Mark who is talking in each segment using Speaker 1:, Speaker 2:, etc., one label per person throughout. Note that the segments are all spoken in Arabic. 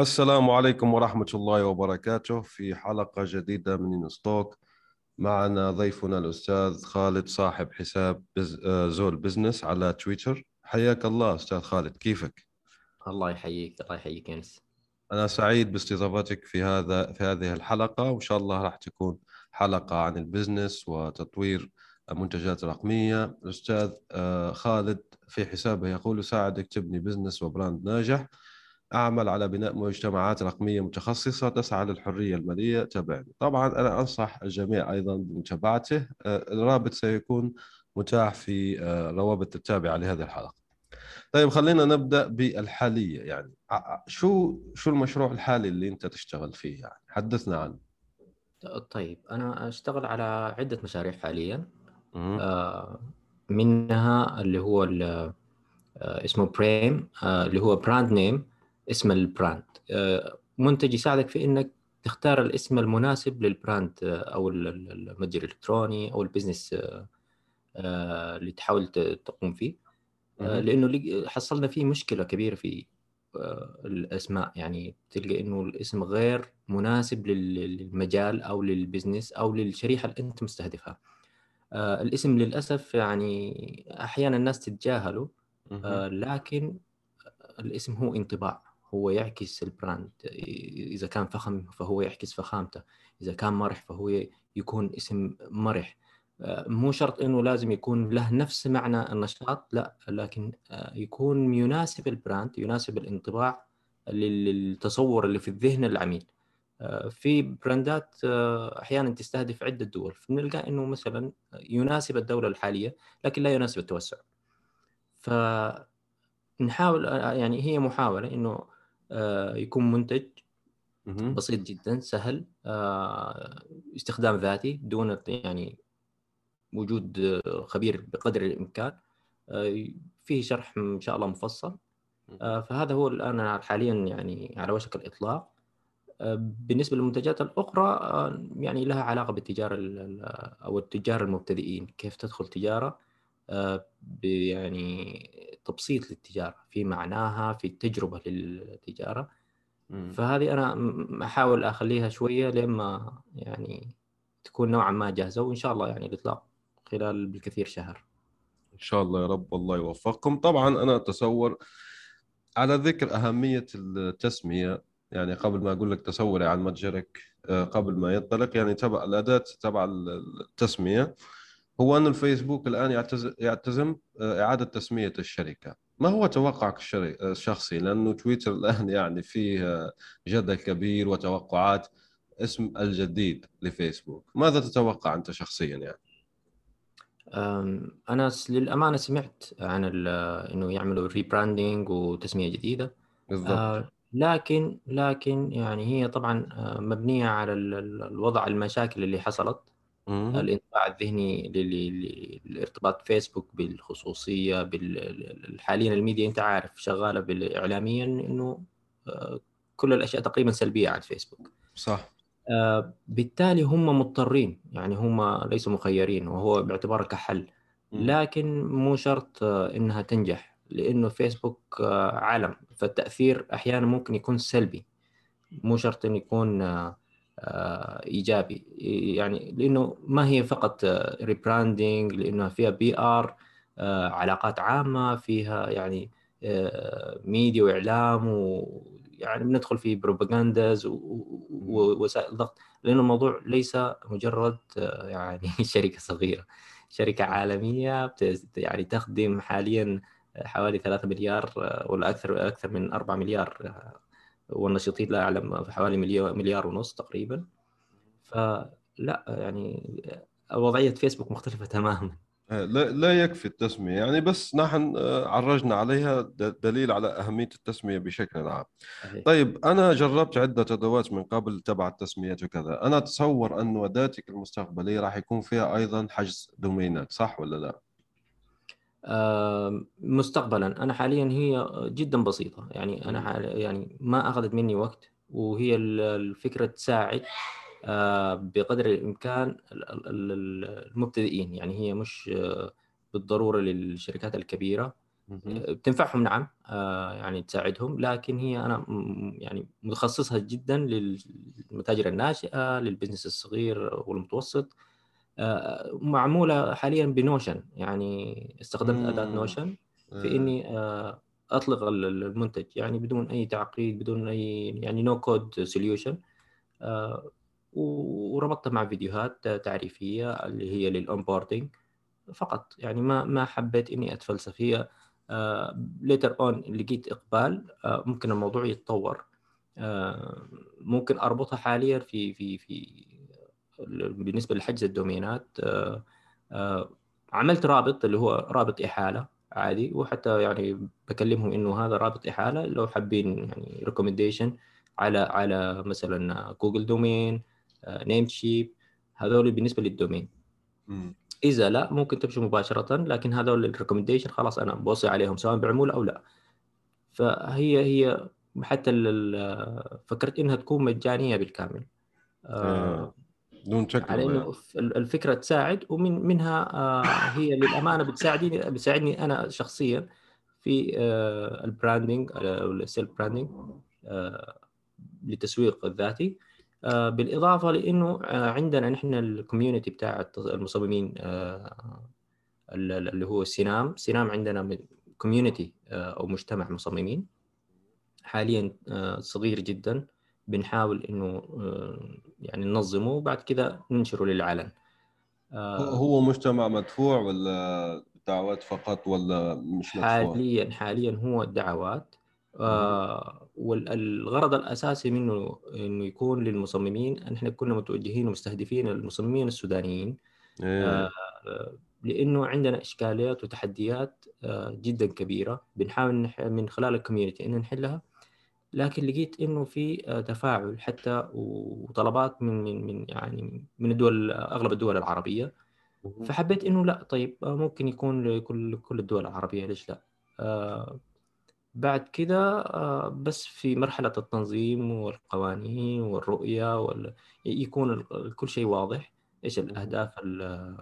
Speaker 1: السلام عليكم ورحمة الله وبركاته في حلقة جديدة من ستوك معنا ضيفنا الأستاذ خالد صاحب حساب بز... آه، زول بزنس على تويتر. حياك الله أستاذ خالد كيفك؟
Speaker 2: الله يحييك الله يحييك يونس.
Speaker 1: أنا سعيد باستضافتك في هذا في هذه الحلقة وإن شاء الله راح تكون حلقة عن البزنس وتطوير منتجات رقمية الأستاذ آه، خالد في حسابه يقول ساعدك تبني بزنس و brand ناجح. أعمل على بناء مجتمعات رقمية متخصصة تسعى للحرية المالية تابعني طبعا أنا أنصح الجميع أيضا بمتابعته. آه، الرابط سيكون متاح في آه، روابط التابعة لهذه الحلقة. طيب خلينا نبدأ بالحالية. يعني شو شو المشروع الحالي اللي أنت تشتغل فيه؟ يعني حدثنا عنه.
Speaker 2: طيب أنا أشتغل على عدة مشاريع حاليا. آه، منها اللي هو اسمه بريم اللي هو brand name اسم ال brand. آه، منتج يساعدك في إنك تختار الاسم المناسب لل brand آه، أو المتجر الإلكتروني أو البزنس آه، اللي تحاول تقوم فيه. لأنه حصلنا فيه مشكلة كبيرة في الأسماء. يعني تلقى إنه الاسم غير مناسب للمجال أو للبزنس أو للشريحة اللي أنت مستهدفها. الاسم للأسف يعني أحيانا الناس تتجاهله لكن الاسم هو انطباع. هو يعكس ال brand إذا كان فخم فهو يعكس فخامته إذا كان مرح فهو يكون اسم مرح. آه، مو شرط إنه لازم يكون له نفس معنى النشاط لا لكن آه، يكون يناسب ال brand يناسب الانطباع للتصور اللي في الذهن العميل. آه، في براندات أحيانا تستهدف عدة دول. فنلقى إنه مثلا يناسب الدولة الحالية لكن لا يناسب التوسع. فنحاول يعني هي محاولة إنه يكون منتج بسيط جدا سهل آه، استخدام ذاتي دون يعني وجود خبير بقدر الإمكان آه، فيه شرح إن شاء الله مفصل. فهذا هو الآن حاليا يعني على وشك الإطلاق. بالنسبة للمنتجات الأخرى يعني لها علاقة بالتجارة أو التجار المبتدئين. كيف تدخل تجارة؟ يعني تبسيط للتجارة في معناها في التجربه للتجارة. فهذه أنا أحاول أخليها شوية لما يعني تكون نوعا ما جاهزة وإن شاء الله يعني الاطلاق خلال بالكثير شهر.
Speaker 1: إن شاء الله يا رب الله يوفقكم. طبعا أنا أتصور على ذكر أهمية التسمية يعني قبل ما أقول لك تصوري عن متجرك آه، قبل ما ينطلق يعني تبع الأداة تبع التسمية. هو أن الفيسبوك الآن يعتزم آه، إعادة تسمية الشركة. ما هو توقعك الشخصي؟ لأنه تويتر الآن يعني فيه جدل كبير وتوقعات اسم الجديد لفيسبوك. ماذا تتوقع أنت شخصيا يعني؟
Speaker 2: أنا للأمانة سمعت عن إنه يعملوا rebranding وتسمية جديدة. بالضبط. آه، لكن لكن يعني هي طبعا آه، مبنية على الوضع المشاكل اللي حصلت. الانطباع الذهني للارتباط فيسبوك بالخصوصية حاليا الميديا أنت عارف شغالة اعلاميا إنه آه، كل الأشياء تقريبا سلبية عن فيسبوك
Speaker 1: صح.
Speaker 2: آه، بالتالي هم مضطرين يعني هم ليسوا مخيرين وهو باعتباره كحل. لكن مو شرط آه، إنها تنجح لأنه فيسبوك عالم. فالتأثير أحيانا ممكن يكون سلبي. مو شرط إنه يكون آه، إيجابي. يعني لأنه ما هي فقط rebranding لأنها فيها PR آه، علاقات عامة فيها يعني ميديا آه، واعلام ويعني بندخل في propagandas ووسائل ضغط لأنه الموضوع ليس مجرد يعني شركة صغيرة. شركة عالمية يعني تخدم حاليا حوالي 3 مليار ولا أكثر أكثر من 4 مليار والنشيطين لا أعلم حوالي مليار مليار ونص تقريبا. فلا يعني وضعية فيسبوك مختلفة تماما.
Speaker 1: آه، لا لا يكفي التسمية. يعني بس نحن آه، عرجنا عليها دليل على أهمية التسمية بشكل عام. طيب أنا جربت عدة أدوات من قبل تبع التسميات وكذا. أنا أتصور أن أداتك المستقبلية راح يكون فيها أيضا حجز دومينات صح ولا لا؟
Speaker 2: مستقبلا. أنا حاليا هي جدا بسيطة. يعني أنا يعني ما أخذت مني وقت وهي الفكرة تساعد آه، بقدر الإمكان المبتدئين. يعني هي مش آه، بالضرورة للشركات الكبيرة. بتنفعهم نعم آه، يعني تساعدهم. لكن هي أنا يعني متخصصها جدا للمتاجر الناشئة لل business الصغير والمتوسط. معمولة حاليا بنوشن يعني استخدمت أداة نوشن في إني أطلق المنتج يعني بدون أي تعقيد بدون أي يعني no-code solution وربطتها مع فيديوهات تعريفية اللي هي لل onboarding فقط. يعني ما ما حبيت إني أتفلسف. هي later on لقيت إقبال آه، ممكن الموضوع يتطور. آه، ممكن أربطها حاليا في في في بالنسبة لحجز الدومينات آه، عملت رابط اللي هو رابط إحالة عادي وحتى يعني بكلمهم إنه هذا رابط إحالة لو حابين يعني recommendation على على مثلا جوجل دومين نيم شيب هذول بالنسبة لل domain. إذا لا ممكن تمشي مباشرة لكن هذول ال recommendation خلاص أنا بوصي عليهم سواء بعموله أو لا. فهي هي حتى فكرت إنها تكون مجانية بالكامل.
Speaker 1: آه. دون شك
Speaker 2: على إنه الفكرة تساعد ومن منها آه هي للأمانة بتساعدني بتساعدني أنا شخصيا في ال branding أو ال self branding للتسويق الذاتي بالإضافة لإنه آه، عندنا نحن ال community بتاع المصممين آه، اللي هو سينام. سينام عندنا community أو مجتمع مصممين. حاليا صغير جدا. بنحاول إنه يعني ننظمه وبعد كذا ننشره للعلن.
Speaker 1: هو مجتمع مدفوع ولا دعوات فقط ولا مش
Speaker 2: مدفوع؟ حاليا حاليا هو الدعوات. آه والغرض الأساسي منه إنه يكون للمصممين إحنا كنا متوجهين ومستهدفين المصممين السودانيين. إيه. آه لأنه عندنا إشكاليات وتحديات آه جدا كبيرة. بنحاول من خلال الكوميونتي ان نحلها. لكن لقيت إنه في آه، تفاعل حتى وطلبات من من من يعني من الدول أغلب الدول العربية. فحبيت إنه لا طيب آه، ممكن يكون لكل كل الدول العربية ليش لا؟ آه بعد كده بس في مرحلة التنظيم والقوانين والرؤية وال... يكون كل شيء واضح. إيش الأهداف اللي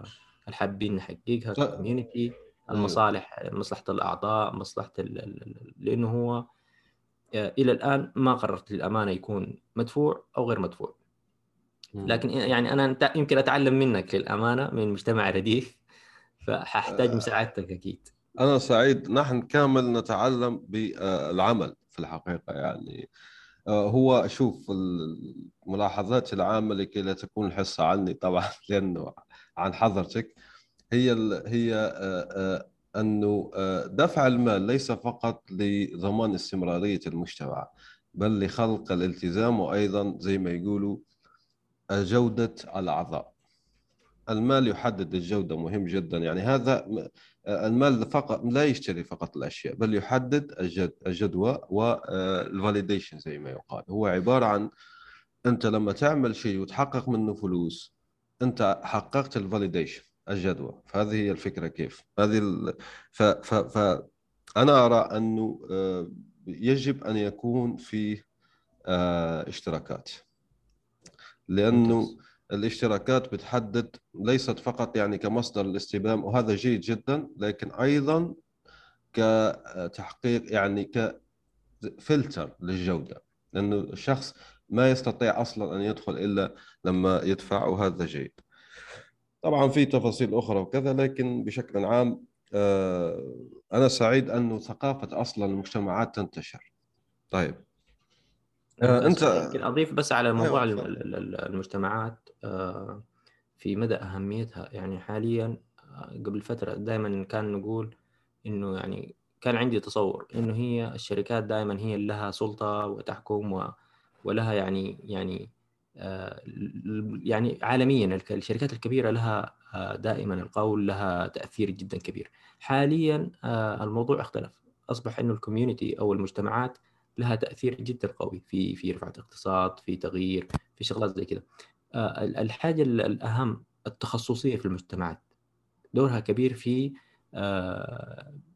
Speaker 2: حابين نحققها كوميونتي المصالح مصلحة الأعضاء مصلحة ال... لأنه هو إلى الآن ما قررت للأمانة يكون مدفوع أو غير مدفوع. لكن يعني أنا يمكن أتعلم منك للأمانة من مجتمع رديف فححتاج آه. مساعدتك أكيد.
Speaker 1: أنا سعيد. نحن كامل نتعلم بالعمل في الحقيقة يعني. آه، هو شوف الملاحظات العامة لكي لا تكون الحصة عني طبعا لأنه عن حضرتك هي هي آه، آه، أنه دفع المال ليس فقط لضمان استمرارية المجتمع بل لخلق الالتزام وأيضا زي ما يقولوا جودة الأعضاء. المال يحدد الجودة مهم جدا. يعني هذا المال فقط لا يشتري فقط الأشياء بل يحدد الجد الجدوى وال validation آه، زي ما يقال. هو عبارة عن أنت لما تعمل شيء وتحقق منه فلوس أنت حققت ال validation الجدوى. فهذه هي الفكرة كيف. هذه ال... ف... ف... ف... أنا أرى أنه آه، يجب أن يكون في آه، اشتراكات. لأنه الاشتراكات بتحدد ليست فقط يعني كمصدر الاستلام وهذا جيد جدا لكن أيضا كتحقيق يعني كفلتر للجودة. لأنه الشخص ما يستطيع أصلا أن يدخل إلا لما يدفع وهذا جيد. طبعا في تفاصيل أخرى وكذا لكن بشكل عام آه، أنا سعيد أنه ثقافة أصلا المجتمعات تنتشر. طيب.
Speaker 2: آه أنت يمكن أضيف بس على أيوة، موضوع المجتمعات آه في مدى أهميتها. يعني حاليا قبل فترة دائما كان نقول إنه يعني كان عندي تصور إنه هي الشركات دائما هي اللي لها سلطة وتحكم و ولها يعني يعني يعني عالميا الشركات الكبيرة لها دائما القول لها تأثير جدا كبير. حاليا الموضوع اختلف. أصبح إنه الكوميونتي أو المجتمعات لها تأثير جدا قوي في في رفعه الاقتصاد في تغيير في شغلات زي كذا الحاجة الأهم التخصصية في المجتمعات. دورها كبير في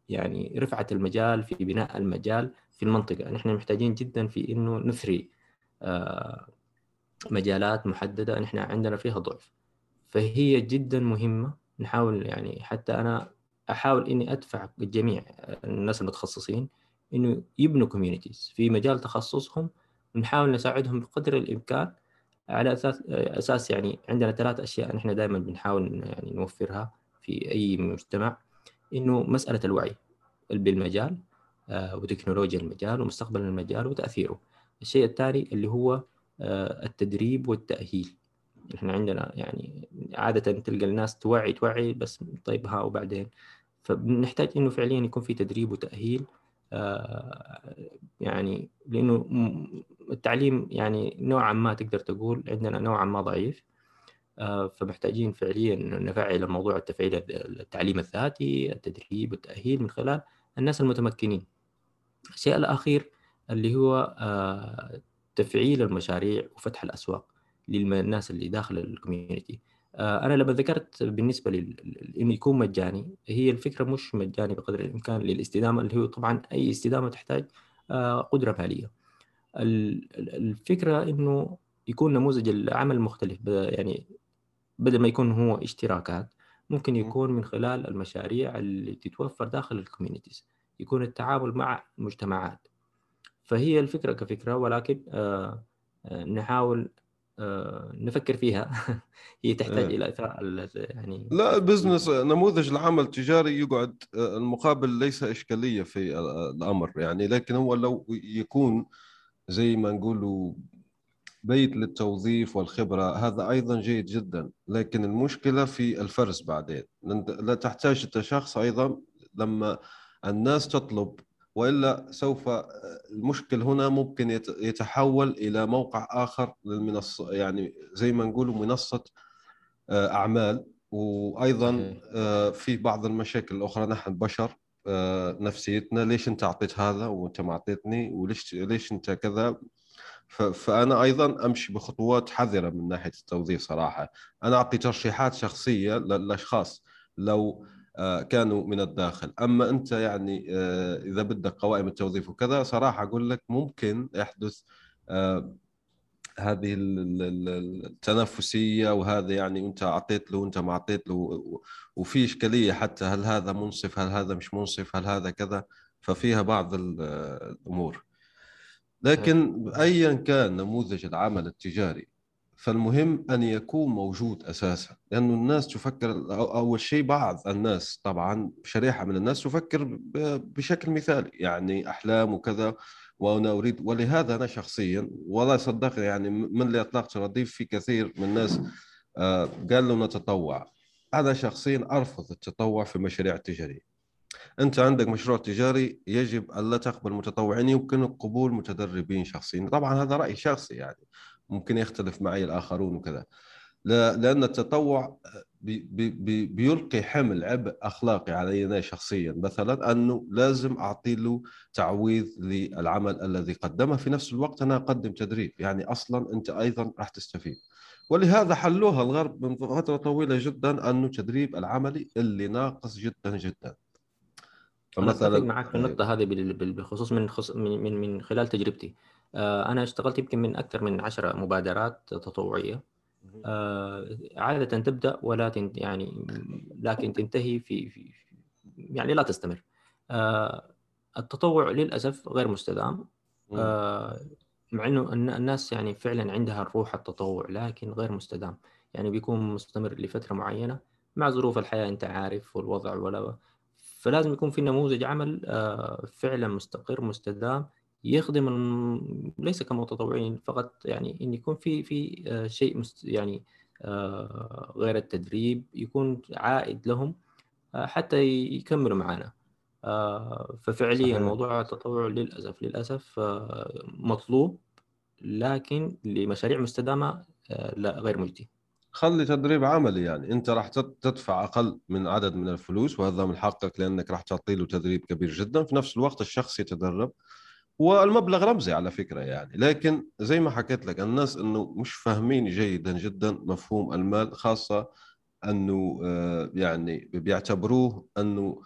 Speaker 2: يعني رفعة المجال في بناء المجال في المنطقة. نحن محتاجين جدا في إنه نثري مجالات محددة نحن عندنا فيها ضعف. فهي جدا مهمة. نحاول يعني حتى أنا أحاول إني أدفع الجميع الناس المتخصصين إنه يبنوا كوميونيتيز في مجال تخصصهم. ونحاول نساعدهم بقدر الإمكان على أساس أساس يعني عندنا ثلاث أشياء نحن دائما بنحاول يعني نوفرها في أي مجتمع. إنه مسألة الوعي بالمجال آه، وتكنولوجيا المجال ومستقبل المجال وتأثيره. الشيء الثاني اللي هو التدريب والتأهيل. إحنا عندنا يعني عادة تلقى الناس توعي توعي بس طيب ها وبعدين. فبنحتاج إنه فعليا يكون في تدريب وتأهيل آه، يعني لإنه التعليم يعني نوعا ما تقدر تقول عندنا نوعا ما ضعيف آه، فمحتاجين فعليا نفعل موضوع التفعيل التعليم الذاتي التدريب والتأهيل من خلال الناس المتمكنين. الشيء الأخير اللي هو آه، تفعيل المشاريع وفتح الأسواق للناس اللي داخل ال community آه، أنا لما ذكرت بالنسبة إنه يكون مجاني هي الفكرة مش مجاني بقدر الإمكان للاستدامة اللي هو طبعا أي استدامة تحتاج قدرة مالية. الفكرة إنه يكون نموذج العمل مختلف يعني بدل ما يكون هو اشتراكات ممكن يكون من خلال المشاريع اللي تتوفر داخل ال communities. يكون التعامل مع مجتمعات فهي الفكرة كفكرة ولكن آه، آه، نحاول آه، نفكر فيها. هي تحتاج إيه. إلى إثراء يعني
Speaker 1: لا البزنس نموذج العمل التجاري يقعد المقابل ليس إشكالية في الأمر يعني لكن هو لو يكون زي ما نقولوا بيت للتوظيف والخبرة هذا أيضا جيد جدا. لكن المشكلة في الفرز بعدين. لا تحتاج أنت شخص أيضا لما الناس تطلب وإلا سوف المشكل هنا ممكن يتحول إلى موقع آخر للمنصه يعني زي ما نقول منصة آه، أعمال. وأيضا آه، في بعض المشاكل الأخرى. نحن بشر آه، نفسيتنا ليش أنت أعطيت هذا وأنت ما أعطيتني وليش ليش أنت كذا؟ فأنا أيضا أمشي بخطوات حذرة من ناحية التوظيف صراحة. أنا أعطي ترشيحات شخصية للأشخاص. لو كانوا من الداخل. أما أنت يعني آه، إذا بدك قوائم التوظيف وكذا صراحة أقول لك ممكن يحدث آه، هذه التنافسيه وهذا يعني أنت أعطيت له وانت ما أعطيت له وفي إشكالية حتى هل هذا منصف هل هذا مش منصف هل هذا كذا؟ ففيها بعض الأمور. لكن ايا كان نموذج العمل التجاري فالمهم أن يكون موجود أساسا لأنه الناس تفكر أول شيء بعض الناس طبعا شريحة من الناس تفكر بشكل مثالي يعني أحلام وكذا وأنا أريد ولهذا أنا شخصيا والله صدقني يعني من اللي اطلقت رديف في كثير من الناس آه، قال له نتطوع. أنا شخصيا أرفض التطوع في المشاريع التجارية. أنت عندك مشروع تجاري يجب الا تقبل متطوعين يمكن قبول متدربين شخصيين. طبعا هذا رأي شخصي يعني. ممكن يختلف معي الآخرون وكذا. لأن التطوع بي بي بيلقي حمل عبء أخلاقي علينا شخصيا. مثلا أنه لازم أعطي له تعويض للعمل الذي قدمه. في نفس الوقت أنا أقدم تدريب. يعني أصلا أنت أيضا راح تستفيد. ولهذا حلوها الغرب من فترة طويلة جدا أنه تدريب العملي اللي ناقص جدا جدا.
Speaker 2: فمثلا أنا معك في النقطة هذه بالخصوص من من من خلال تجربتي. آه، أنا اشتغلت يمكن من أكثر من عشرة مبادرات تطوعية. آه، عادة تبدأ ولا تنت يعني لكن تنتهي في, في يعني لا تستمر. آه، التطوع للأسف غير مستدام. مع إنه الناس يعني فعلا عندها الروح التطوع لكن غير مستدام. يعني بيكون مستمر لفترة معينة مع ظروف الحياة أنت عارف والوضع ولا فلازم يكون في نموذج عمل فعلا مستقر مستدام يخدم ليس كمتطوعين فقط يعني إن يكون في في آه، شيء يعني آه، غير التدريب يكون عائد لهم حتى يكملوا معنا ففعليا. موضوع التطوع للأسف للأسف مطلوب لكن لمشاريع مستدامة لا غير مجدي.
Speaker 1: خلي تدريب عملي يعني. أنت راح تدفع أقل من عدد من الفلوس وهذا من حقك لأنك راح تعطي له تدريب كبير جدا. في نفس الوقت الشخص يتدرب والمبلغ رمزي على فكرة يعني. لكن زي ما حكيت لك الناس إنه مش فاهمين جيدا جدا مفهوم المال خاصة إنه آه، يعني بيعتبروه إنه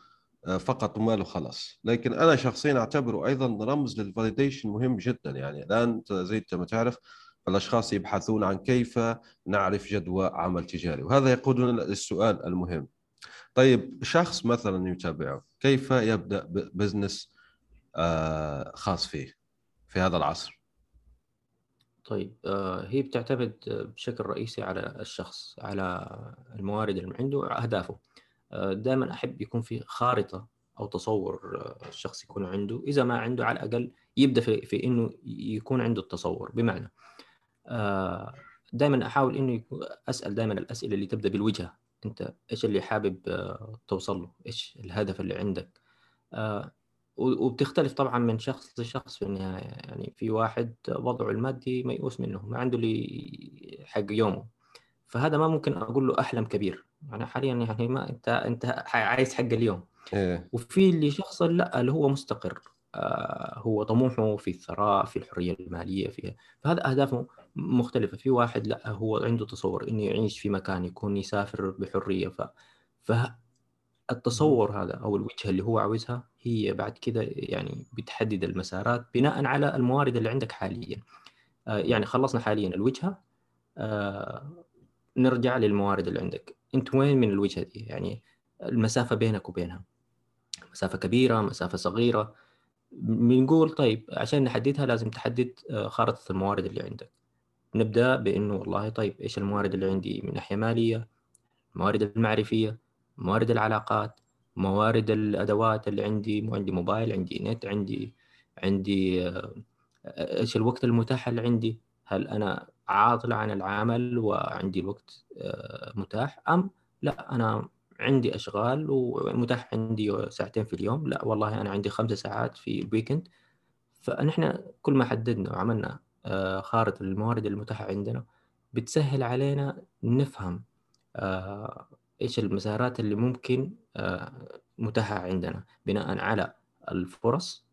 Speaker 1: آه، فقط مال وخلاص. لكن أنا شخصيا أعتبره أيضا رمز للفاليديشن مهم جدا يعني. الآن زي ما تعرف الأشخاص يبحثون عن كيف نعرف جدوى عمل تجاري وهذا يقودنا للسؤال المهم. طيب شخص مثلا يتابعه كيف يبدأ بزنس خاص فيه في هذا العصر.
Speaker 2: طيب آه، هي بتعتمد بشكل رئيسي على الشخص على الموارد اللي عنده أهدافه. آه، دائما أحب يكون في خارطة أو تصور الشخص يكون عنده. إذا ما عنده على الأقل يبدأ في, في إنه يكون عنده التصور. بمعنى دائما أحاول إنه أسأل دائما الأسئلة اللي تبدأ بالوجهه أنت إيش اللي حابب توصل له؟ إيش الهدف اللي عندك؟ وبتختلف طبعا من شخص لشخص في النهايه يعني في واحد وضعه المادي ميؤوس منه ما عنده لي حق يومه. فهذا ما ممكن أقول له أحلم كبير. يعني حاليا يعني ما أنت أنت عايز حق اليوم. إيه. وفي اللي شخص لا اللي هو مستقر. آه هو طموحه في الثراء في الحرية المالية في فهذا أهدافه مختلفة. في واحد لا هو عنده تصور إنه يعيش في مكان يكون يسافر بحرية ف التصور هذا أو الوجهة اللي هو عاوزها هي بعد كده يعني بتحدد المسارات بناء على الموارد اللي عندك حاليا. آه، يعني خلصنا حاليا الوجهة آه، نرجع للموارد اللي عندك. أنت وين من الوجهة دي؟ يعني المسافة بينك وبينها. مسافة كبيرة مسافة صغيرة. بنقول طيب عشان نحددها لازم تحدد آه، خارطة الموارد اللي عندك. نبدأ بإنه والله طيب إيش الموارد اللي عندي من ناحية مالية الموارد المعرفية موارد العلاقات موارد الأدوات اللي عندي عندي موبايل عندي نت عندي عندي آه، إيش الوقت المتاح اللي عندي؟ هل أنا عاطل عن العمل وعندي الوقت آه، متاح؟ أم لا أنا عندي أشغال ومتاح عندي ساعتين في اليوم. لا والله أنا عندي خمسة ساعات في الويكند فنحن كل ما حددنا وعملنا آه، خارطة الموارد المتاحة عندنا بتسهل علينا نفهم إيش المسارات اللي ممكن آه، متاحة عندنا؟ بناء على الفرص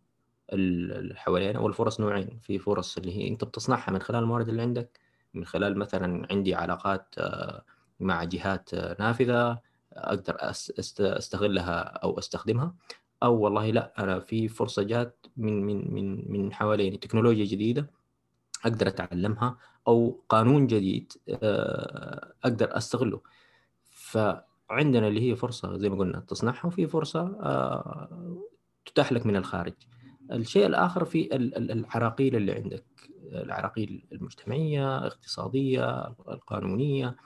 Speaker 2: اللي حوالينا والفرص نوعين. في فرص اللي هي أنت بتصنعها من خلال الموارد اللي عندك من خلال مثلا عندي علاقات آه، مع جهات آه، نافذة أقدر أستغلها أو أستخدمها أو والله لا أنا في فرصة جات من من من من حواليني. تكنولوجيا جديدة أقدر أتعلمها أو قانون جديد أقدر أستغله. فعندنا اللي هي فرصة زي ما قلنا تصنعها وفي فرصة آه، تتاح لك من الخارج. الشيء الآخر في العراقيل اللي عندك العراقيل المجتمعية الاقتصادية القانونية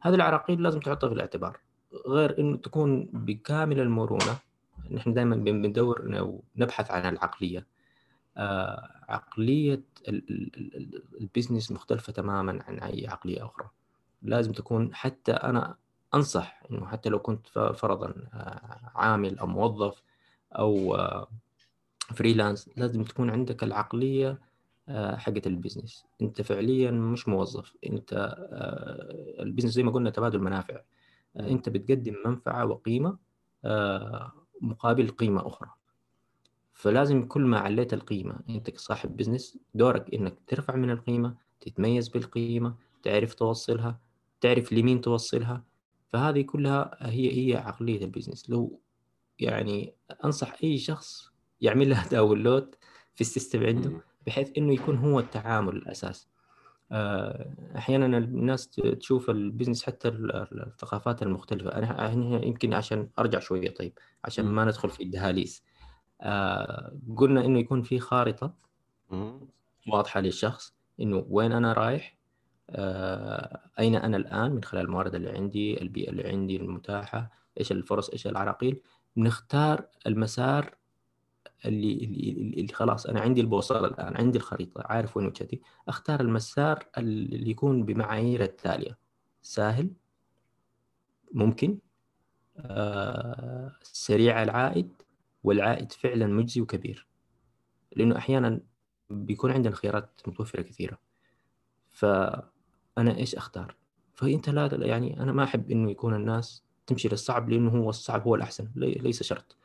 Speaker 2: هذه العراقيل لازم تحطها في الاعتبار. غير إنه تكون بكامل المرونة نحن دائما بندور نبحث عن العقلية. آه عقلية البزنس مختلفة تماما عن أي عقلية أخرى. لازم تكون حتى أنا أنصح إنه حتى لو كنت فرضا آه، عامل أو موظف أو freelance آه، لازم تكون عندك العقلية آه، حقت ال business أنت فعليا مش موظف. أنت ال business زي ما قلنا تبادل منافع. أنت بتقدم منفعة وقيمة مقابل قيمة أخرى. فلازم كل ما عليت القيمة أنت كصاحب business دورك إنك ترفع من القيمة تتميز بالقيمة تعرف توصلها تعرف لمين توصلها فهذه كلها هي هي عقلية ال business لو يعني أنصح أي شخص يعمل لها download في ال system عنده بحيث إنه يكون هو التعامل الأساس. آه، أحيانا الناس تشوف ال business حتى الثقافات المختلفة. أنا يمكن عشان أرجع شوية طيب عشان ما ندخل في الدهاليز آه، قلنا إنه يكون في خارطة واضحة للشخص إنه وين أنا رايح أين أنا الآن من خلال الموارد اللي عندي البيئة اللي عندي المتاحة إيش الفرص إيش العراقيل؟ نختار المسار اللي, اللي, اللي خلاص أنا عندي البوصلة الآن عندي الخريطة عارف وين وجهتي. أختار المسار اللي يكون بمعايير التالية. سهل ممكن؟ آه، سريع العائد؟ والعائد فعلا مجزي وكبير. لأنه أحيانا بيكون عندنا خيارات متوفرة كثيرة. ف أنا إيش أختار؟ فانت لا يعني أنا ما أحب إنه يكون الناس تمشي للصعب لأنه هو الصعب هو الأحسن ليس شرط.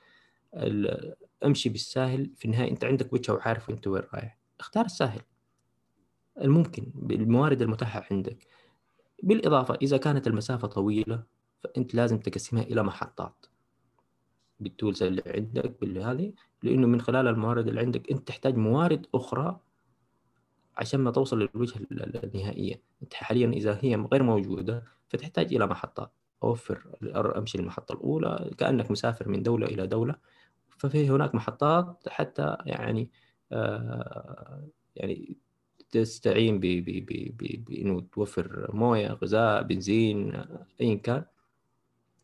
Speaker 2: أمشي بالساهل في النهاية أنت عندك وجهة وعارف أنت وين رايح. اختار الساهل. الممكن بالموارد المتاحة عندك. بالإضافة إذا كانت المسافة طويلة فأنت لازم تقسمها إلى محطات. بالتولز اللي عندك بالهذه لأنه من خلال الموارد اللي عندك أنت تحتاج موارد أخرى عشان ما توصل للوجهه النهائية. انت حاليا إذا هي غير موجودة فتحتاج إلى محطات أوفر أمشي للمحطة الأولى كأنك مسافر من دولة إلى دولة. ففي هناك محطات حتى يعني آه يعني تستعين بإنه توفر موية غذاء بنزين ايا كان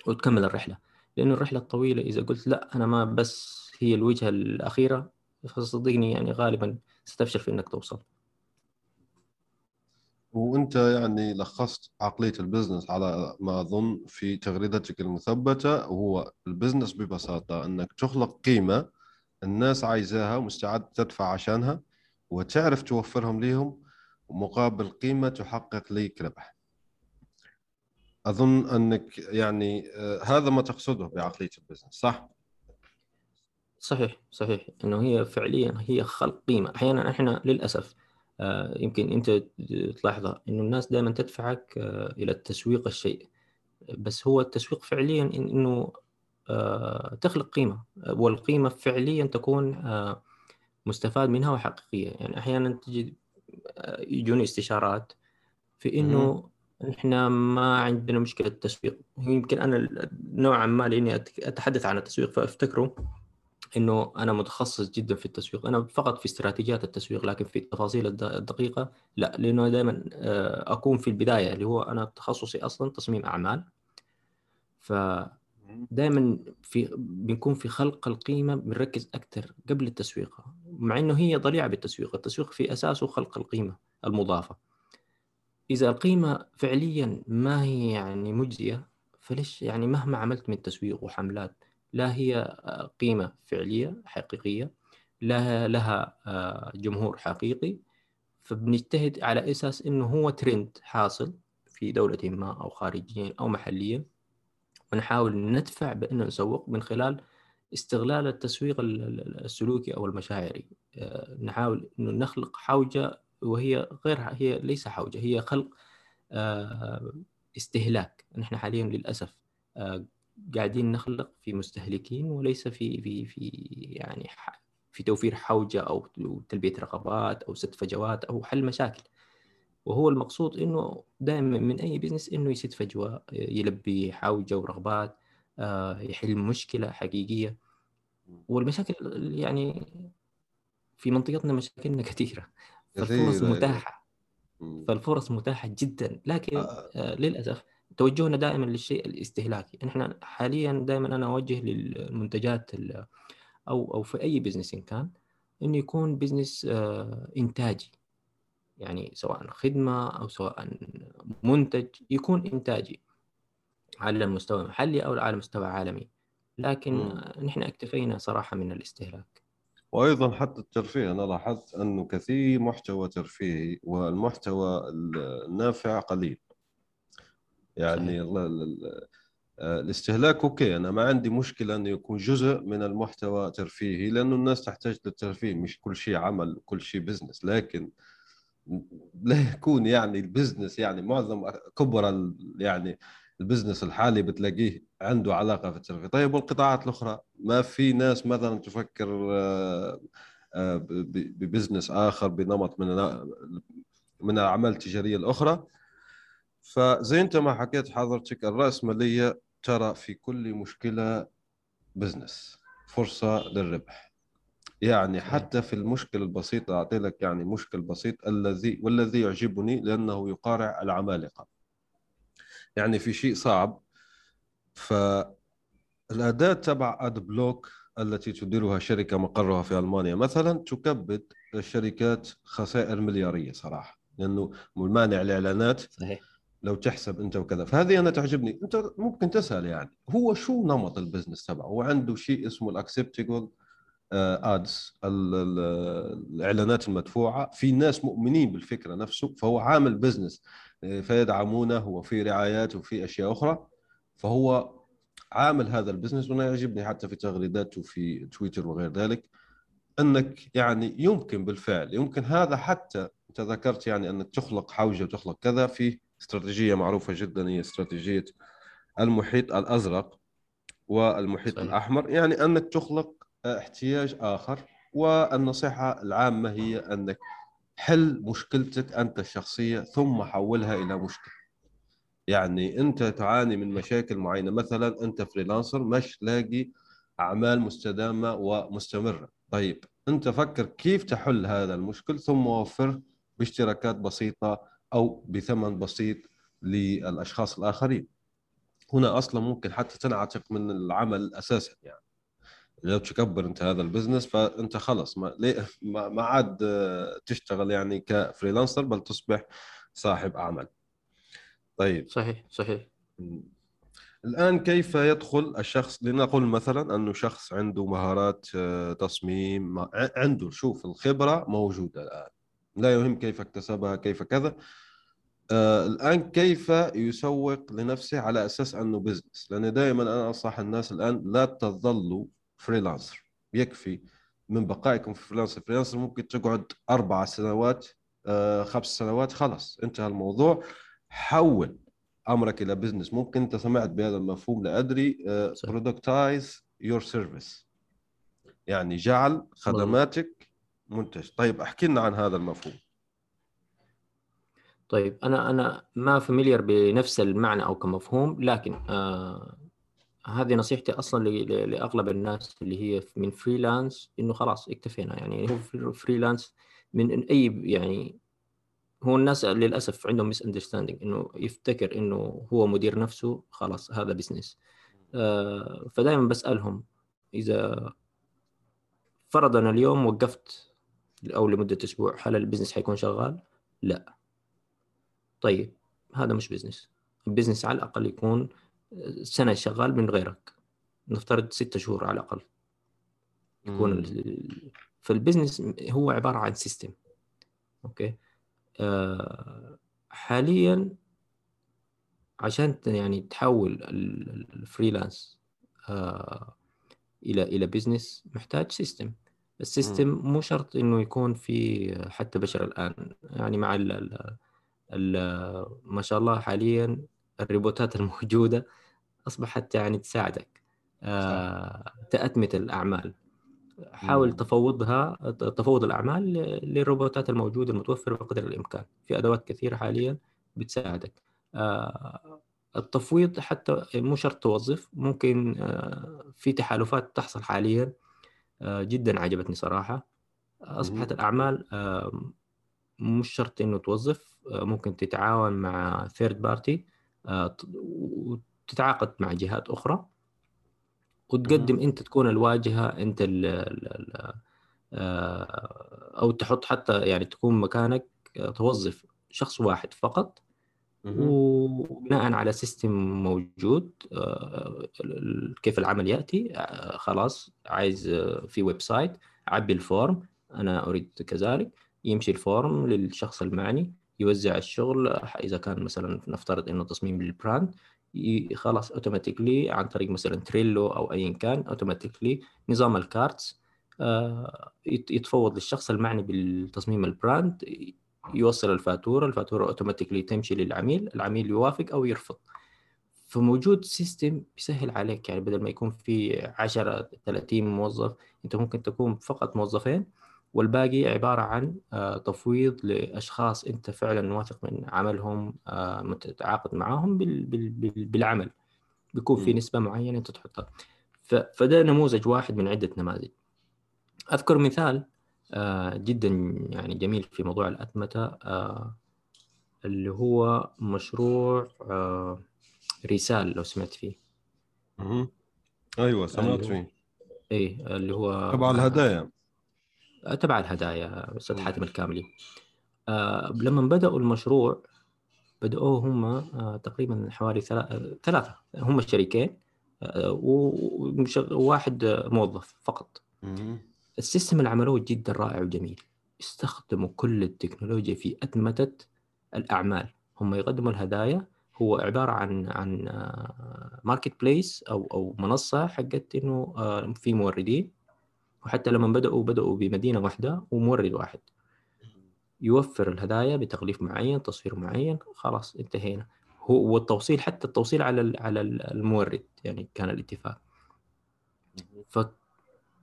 Speaker 2: وتكمل الرحلة. لأنه الرحلة الطويلة إذا قلت لا أنا ما بس هي الوجهة الأخيرة فصدقني يعني غالبا ستفشل في إنك توصل.
Speaker 1: وأنت يعني لخصت عقلية ال business على ما أظن في تغريدتك المثبتة وهو ال business ببساطة إنك تخلق قيمة الناس عايزاها ومستعد تدفع عشانها وتعرف توفرهم ليهم مقابل قيمة تحقق لك ربح. أظن إنك يعني آه، هذا ما تقصده بعقلية البزنس صح؟
Speaker 2: صحيح صحيح إنه هي فعليا هي خلق قيمة أحيانا إحنا للأسف يمكن أنت تلاحظها انه الناس دائما تدفعك آه، إلى التسويق الشيء. بس هو التسويق فعليا إنه آه، تخلق قيمة. والقيمة فعليا تكون مستفاد منها وحقيقية. يعني أحيانا تجي يجوني استشارات في إنه إحنا ما عندنا مشكلة تسويق يمكن أنا نوعا ما لأني أتحدث عن التسويق فافتكروا إنه أنا متخصص جدا في التسويق. أنا فقط في استراتيجيات التسويق لكن في التفاصيل الدقيقة لا لأنه دائما آه، أكون في البداية اللي هو أنا تخصصي أصلا تصميم أعمال. ف دائما في بنكون في خلق القيمة بنركز أكثر قبل التسويق مع إنه هي ضليعة بالتسويق. التسويق في أساسه خلق القيمة المضافة. إذا القيمة فعليا ما هي يعني مجزية فليش يعني مهما عملت من تسويق وحملات لا هي آه، قيمة فعلية حقيقية لها لها آه، جمهور حقيقي. فبنجتهد على أساس إنه هو ترند حاصل في دولة ما أو خارجيا أو محليا. ونحاول ندفع بأنه نسوق من خلال استغلال التسويق السلوكي أو المشاعري. آه، نحاول إنه نخلق حوجة وهي غير هي ليس حوجة هي خلق استهلاك. نحن حاليا للأسف قاعدين نخلق في مستهلكين وليس في في في يعني في توفير حوجة أو تلبيه رغبات أو سد فجوات أو حل مشاكل. وهو المقصود إنه دائما من أي business إنه يسد فجوة يلبي حوجة ورغبات آه، يحل مشكلة حقيقية. والمشاكل يعني في منطقتنا مشاكلنا كثيرة. فالفرص متاحة. فالفرص متاحة جدا. لكن آه. آه، للأسف توجهنا دائما للشيء الاستهلاكي. إحنا حاليا دائما أنا أوجه للمنتجات أو أو في أي business إن كان إنه يكون business آه، إنتاجي. يعني سواء خدمة أو سواء منتج يكون إنتاجي على المستوى المحلي أو على مستوى عالمي. لكن م. نحن اكتفينا صراحة من الاستهلاك.
Speaker 1: وأيضا حتى الترفيه أنا لاحظت انه كثير محتوى ترفيهي والمحتوى النافع قليل. يعني آه، الاستهلاك okay أنا ما عندي مشكلة انه يكون جزء من المحتوى ترفيهي لأنه الناس تحتاج للترفيه مش كل شيء عمل كل شيء business لكن لا يكون يعني ال business يعني معظم كبر يعني ال business الحالي بتلاقيه عنده علاقة في الترفيه. طيب والقطاعات الأخرى؟ ما في ناس مثلا تفكر آه، آه، ب business آخر بنمط من من الأعمال التجارية الأخرى؟ فزي انت ما حكيت حضرتك الرأسمالية ترى في كل مشكلة business فرصة للربح. يعني حتى في المشكل البسيط أعطي لك يعني مشكل بسيط الذي والذي يعجبني لأنه يقارع العمالقة. يعني في شيء صعب فالأداة تبع أد بلوك التي تديرها شركة مقرها في ألمانيا مثلا تكبد الشركات خسائر مليارية صراحة لأنه مانع الإعلانات. صحيح. لو تحسب انت وكذا. فهذه أنا تعجبني. أنت ممكن تسأل يعني هو شو نمط ال business تبعه؟ هو عنده شيء اسمه ال acceptable ads الإعلانات المدفوعة. في ناس مؤمنين بالفكرة نفسه فهو عامل business فيدعمونه وفي رعايات وفي أشياء أخرى. فهو عامل هذا ال business وأنا يعجبني حتى في تغريداته في تويتر وغير ذلك أنك يعني يمكن بالفعل يمكن هذا حتى أنت ذكرت يعني أنك تخلق حوجة وتخلق كذا في استراتيجية معروفة جدا هي استراتيجية المحيط الأزرق والمحيط صحيح. الأحمر. يعني أنك تخلق احتياج آخر والنصيحه العامة هي أنك حل مشكلتك أنت الشخصية ثم حولها إلى مشكلة. يعني أنت تعاني من مشاكل معينة مثلا أنت فريلانسر مش لاقي أعمال مستدامة ومستمرة. طيب أنت فكر كيف تحل هذا المشكل ثم وفر باشتراكات بسيطة أو بثمن بسيط للأشخاص الآخرين. هنا أصلا ممكن حتى تنعتق من العمل أساسا يعني. لو تكبر أنت هذا ال business فأنت خلص ما ما عاد تشتغل يعني ك freelancer بل تصبح صاحب أعمال. طيب.
Speaker 2: صحيح صحيح.
Speaker 1: الآن كيف يدخل الشخص؟ لنقول مثلا أنه شخص عنده مهارات آه، تصميم عنده شوف الخبرة موجودة الآن. لا يهم كيف اكتسبها كيف كذا. آه الآن كيف يسوق لنفسه على أساس أنه business لأن دائما أنا أنصح الناس الآن لا تظلوا freelancer يكفي من بقائكم في freelancer freelancer ممكن تقعد أربع سنوات آه خمس سنوات خلاص انتهى الموضوع. حول أمرك إلى business ممكن أنت سمعت بهذا المفهوم لا أدري. productize your service يعني جعل خدماتك منتج. طيب احكي لنا عن هذا المفهوم.
Speaker 2: طيب أنا أنا ما familiar بنفس المعنى أو كمفهوم لكن آه هذه نصيحتي أصلا لأغلب الناس اللي هي من freelance إنه خلاص اكتفينا. يعني هو freelance من أي يعني هو الناس للأسف عندهم misunderstanding إنه يفتكر إنه هو مدير نفسه خلاص هذا business آه فدائما بسألهم إذا فرضا اليوم وقفت أو لمدة أسبوع هل ال business حيكون شغال؟ لا. طيب هذا مش business ال business على الأقل يكون سنة شغال من غيرك. نفترض ستة شهور على الأقل. يكون فال business هو عبارة عن system okay؟ آه، حاليا عشان يعني تحول ال freelance آه، إلى إلى business محتاج system ال system مو شرط إنه يكون في حتى بشر الآن. يعني مع ال ال ما شاء الله حاليا الروبوتات الموجودة أصبحت يعني تساعدك. آه، تأتمة الأعمال. حاول تفوضها تفوض الأعمال للروبوتات الموجودة المتوفرة بقدر الإمكان. في أدوات كثيرة حاليا بتساعدك. آه، التفويض حتى مو شرط توظف ممكن آه، في تحالفات تحصل حاليا. جدا عجبتني صراحة. أصبحت الأعمال مش شرط إنه توظف ممكن تتعاون مع third party وتتعاقد مع جهات أخرى. وتقدم أنت تكون الواجهة أنت ال ال آه، أو تحط حتى يعني تكون مكانك آه، توظف شخص واحد فقط. وبناء على system موجود آه، كيف العمل يأتي خلاص عايز في website عبي ال form أنا أريد كذلك يمشي ال form للشخص المعني يوزع الشغل إذا كان مثلا نفترض إنه تصميم لل brand خلاص automatically عن طريق مثلا Trello أو ايا كان automatically نظام ال cards آه، يتفوض للشخص المعني بالتصميم ال brand يوصل الفاتورة الفاتورة automatically تمشي للعميل العميل يوافق أو يرفض. فموجود system بيسهل عليك يعني بدل ما يكون في 10 30 موظف أنت ممكن تكون فقط موظفين والباقي عبارة عن آه، تفويض لأشخاص أنت فعلا واثق من عملهم آه، متعاقد معاهم بالعمل. بيكون في نسبة معينة أنت تحطها. فده نموذج واحد من عدة نماذج. أذكر مثال جدا يعني جميل في موضوع الأتمتة اللي هو مشروع رسال لو سمعت فيه.
Speaker 1: أيوه سمعت
Speaker 2: فيه. إيه اللي هو
Speaker 1: تبع الهدايا.
Speaker 2: تبع الهدايا أستاذ حاتم الكاملي. آه لما بدأوا المشروع بدأوه هم آه تقريبا حوالي ثلاثة. هم شريكين آه وواحد موظف فقط. ال system اللي عملوه جدا رائع وجميل. استخدموا كل التكنولوجيا في أتمتة الأعمال. هم يقدموا الهدايا هو عبارة عن عن marketplace أو أو منصة حقت إنه آه، في موردين. وحتى لما بدأوا بدأوا بمدينة واحدة ومورد واحد. يوفر الهدايا بتغليف معين تصوير معين. خلاص انتهينا. هو والتوصيل حتى التوصيل على على المورد. يعني كان الاتفاق.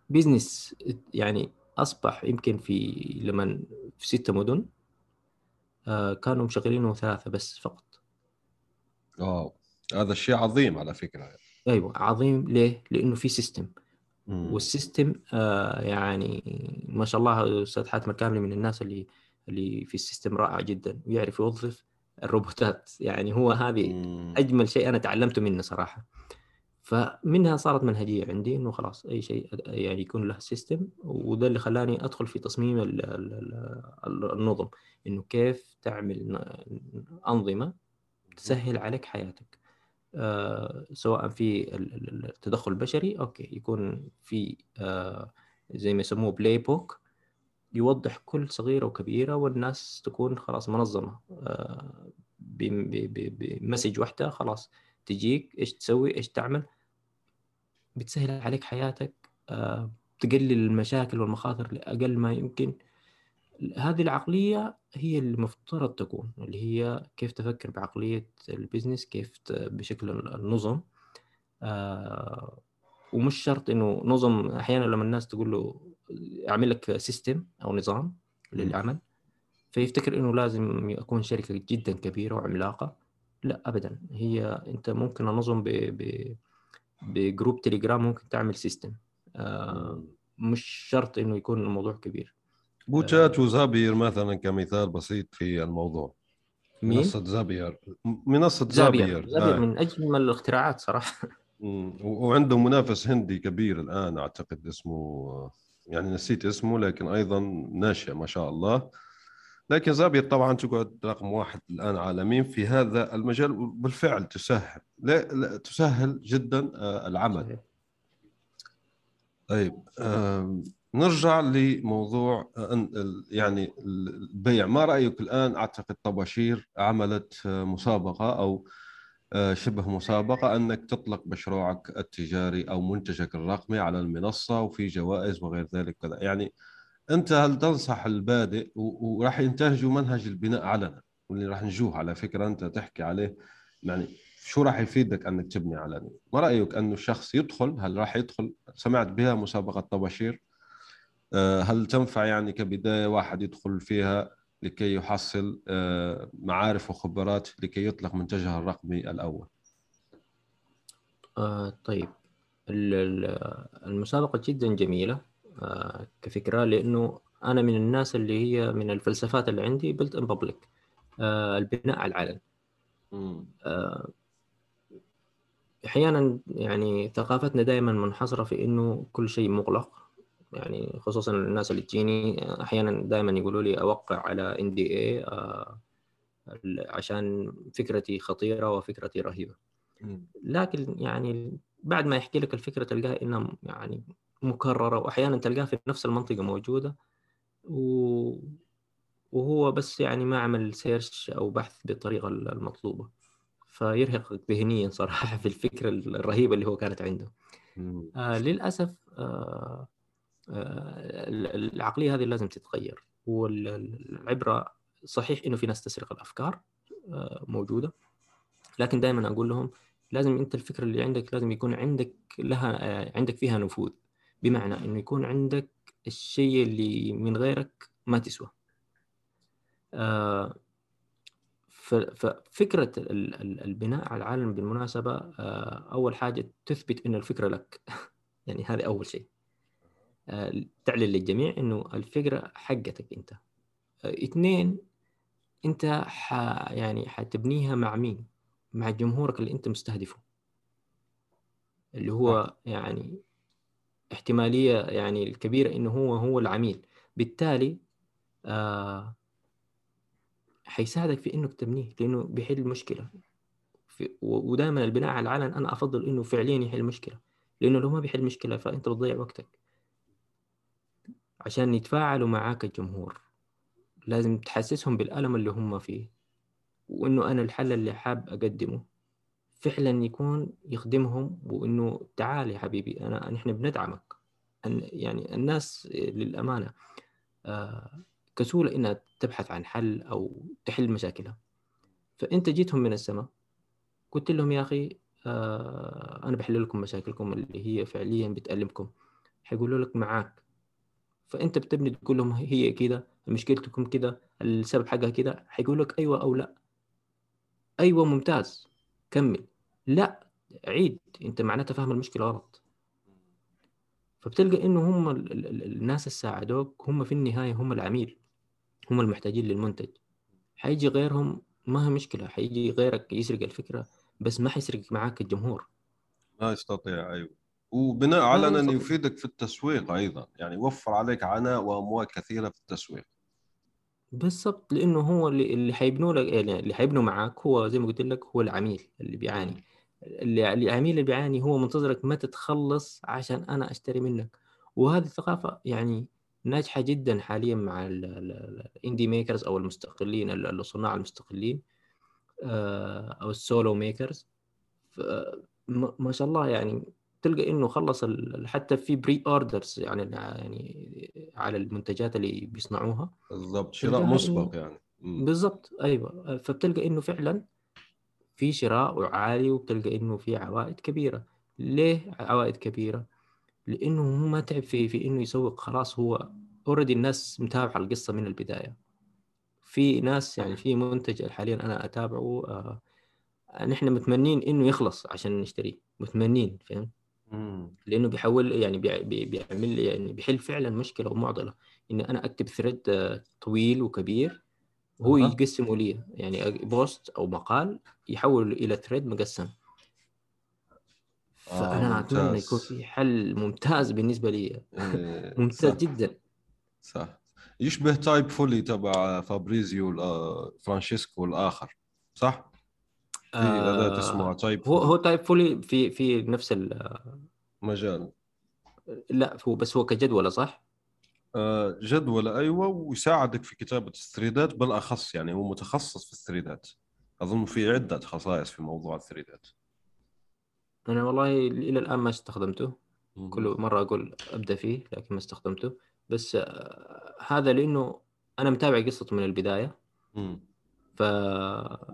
Speaker 2: ف business يعني أصبح يمكن في لما في ستة مدن آه، كانوا مشغلينه ثلاثة بس فقط.
Speaker 1: آه هذا شيء عظيم على فكرة.
Speaker 2: أيوه عظيم. ليه؟ لأنه في system وال system آه يعني ما شاء الله أستاذ حاتم الكاملي من الناس اللي اللي في ال system رائع جدا ويعرف يوظف الروبوتات. يعني هو هذه أجمل شيء أنا تعلمته منه صراحة. فمنها صارت منهجية عندي إنه خلاص أي شيء يعني يكون له system وده اللي خلاني أدخل في تصميم النظم. إنه كيف تعمل أنظمة تسهل عليك حياتك. آه سواء في التدخل البشري okay يكون في آه زي ما يسموه playbook يوضح كل صغيرة وكبيرة والناس تكون خلاص منظمة. آه ب message واحدة خلاص تجيك إيش تسوي إيش تعمل. بتسهل عليك حياتك آه تقلل المشاكل والمخاطر لأقل ما يمكن. هذه العقلية هي اللي مفترض تكون اللي هي كيف تفكر بعقلية ال business كيف بشكل النظم. آه ومش شرط إنه نظم أحيانا لما الناس تقول له أعمل لك system أو نظام للعمل فيفتكر إنه لازم يكون شركة جدا كبيرة وعملاقة. لا ابدا. هي أنت ممكن انظم ب... ب... ب group Telegram ممكن تعمل system آه مش شرط إنه يكون الموضوع كبير.
Speaker 1: بوتشات و Zapier مثلا كمثال بسيط في الموضوع.
Speaker 2: مين؟
Speaker 1: منصة زابير. منصة زابير.
Speaker 2: زابير, زابير آه. من أجمل الاختراعات صراحة.
Speaker 1: وعنده منافس هندي كبير الآن أعتقد اسمه يعني نسيت اسمه لكن أيضا ناشئ ما شاء الله. لكن زابير طبعا تقعد رقم واحد الآن عالميا في هذا المجال بالفعل تسهل لا, لا تسهل جدا آه، العمل. طيب نرجع لموضوع يعني البيع. ما رأيك الآن؟ أعتقد طباشير عملت مسابقة أو آه، شبه مسابقة أنك تطلق مشروعك التجاري أو منتجك الرقمي على المنصة وفي جوائز وغير ذلك كذا. يعني أنت هل تنصح البادئ وراح ينتهجوا منهج البناء علنا؟ واللي راح نجوه على فكرة أنت تحكي عليه يعني شو راح يفيدك أنك تبني علني؟ ما رأيك أنه الشخص يدخل؟ هل راح يدخل؟ سمعت بها مسابقة طباشير. آه، هل تنفع يعني كبداية واحد يدخل فيها لكي يحصل آه، معارف وخبرات لكي يطلق منتجها الرقمي الأول؟
Speaker 2: آه طيب. المسابقة جدا جميلة. آه كفكرة لأنه أنا من الناس اللي هي من الفلسفات اللي عندي بلت ان بابليك البناء على العلن آه أحيانا يعني ثقافتنا دائما منحصرة في إنه كل شيء مغلق. يعني خصوصا الناس اللي تجيني أحيانا دائما يقولوا لي أوقع على ان دي اي عشان فكرتي خطيرة وفكرتي رهيبة. لكن يعني بعد ما يحكي لك الفكرة تلقاها إنها يعني مكررة واحيانا تلقاها في نفس المنطقة موجودة. و... وهو بس يعني ما عمل سيرش أو بحث بالطريقة المطلوبة. فيرهقك ذهنيا صراحة في الفكرة الرهيبة اللي هو كانت عنده. آه للأسف آه العقلية هذه لازم تتغير. والعبرة صحيح إنه في ناس تسرق الأفكار آه، موجودة. لكن دائما أقول لهم لازم أنت الفكرة اللي عندك لازم يكون عندك لها آه، عندك فيها نفوذ. بمعنى إنه يكون عندك الشيء اللي من غيرك ما تسوى. آه، ففكره البناء على العالم بالمناسبة أول حاجة تثبت انه الفكرة لك. يعني هذا أول شيء. آه، تعلن للجميع إنه الفكرة حقتك أنت. آه، اثنين أنت ح يعني حتبنيها مع مين؟ مع جمهورك اللي أنت مستهدفه. اللي هو يعني احتمالية يعني الكبيرة إنه هو هو العميل. بالتالي آه حيساعدك في إنك تبنيه لإنه بيحل مشكله ودائما البناء على العلن أنا أفضل إنه فعليا يحل مشكلة لإنه لو ما بيحل مشكلة فأنت بتضيع وقتك. عشان يتفاعلوا معاك الجمهور لازم تحسسهم بالألم اللي هم فيه وإنه أنا الحل اللي حاب أقدمه. فعلا يكون يخدمهم وإنه تعال يا حبيبي أنا نحن بندعمك. يعني الناس للأمانة آه، كسولة إنها تبحث عن حل أو تحل مشاكلها. فأنت جيتهم من السماء قلت لهم يا أخي آه، أنا بحل لكم مشاكلكم اللي هي فعليا بتألمكم. حيقولوا لك معاك. فأنت بتبني تقول لهم هي كده مشكلتكم كده السبب حقها كده. حيقول لك أيوة أو لا. أيوة ممتاز. كمل. لا عيد. أنت معناته فاهم المشكلة غلط. فبتلقى إنه هم الناس اللي ساعدوك هم في النهاية هم العميل هم المحتاجين للمنتج. حيجي غيرهم ما هي مشكلة. حيجي غيرك يسرق الفكرة بس ما حيسرق معاك الجمهور.
Speaker 1: ما يستطيع أيوه. وبناء على انه يفيدك في التسويق أيضا. يعني يوفر عليك عناء وأموال كثيرة في التسويق.
Speaker 2: بالضبط لأنه هو اللي اللي حيبنوا لك يعني اللي حيبنوا معاك هو زي ما قلت لك هو العميل اللي بيعاني. اللي العميل اللي بيعاني هو منتظرك متى تخلص عشان أنا أشتري منك. وهذه الثقافة يعني ناجحة جدا حاليا مع ال indie makers أو المستقلين الصناع المستقلين آه، أو ال solo makers ما شاء الله يعني تلقى إنه خلص حتى في pre-orders يعني يعني على المنتجات اللي بيصنعوها.
Speaker 1: بالضبط شراء مسبق يعني.
Speaker 2: بالضبط أيوه. فبتلقى إنه فعلا في شراء عالي وبتلقى إنه في عوائد كبيرة. ليه عوائد كبيرة؟ لإنه هو ما تعب في في إنه يسوق. خلاص هو already الناس متابعة القصة من البداية. في ناس يعني في منتج حاليا أنا أتابعه آه نحن متمنين إنه يخلص عشان نشتريه. متمنين فهمت؟ لأنه بيحول يعني بيعمل يعني بيحل فعلا مشكلة ومعضله إن أنا أكتب thread آه، طويل وكبير وهو أه. يقسمه لي يعني post أو مقال يحول إلى thread مقسم فأنا آه أتمنى يكون في حل ممتاز بالنسبة لي إيه، ممتاز صح. جدا
Speaker 1: صح يشبه Typefully تبع فابريزيو فرانشيسكو الآخر صح؟
Speaker 2: اداه اسمها Type هو هو Typefully في في نفس
Speaker 1: المجال
Speaker 2: لا هو بس هو كجدولة صح؟
Speaker 1: آه، جدول أيوه ويساعدك في كتابة الثريدات بالاخص يعني هو متخصص في الثريدات. أظن في عدة خصائص في موضوع الثريدات.
Speaker 2: أنا والله إلى الآن ما استخدمته. كل مرة أقول أبدأ فيه لكن ما استخدمته. بس آه، هذا لأنه أنا متابع قصته من البداية.
Speaker 1: ف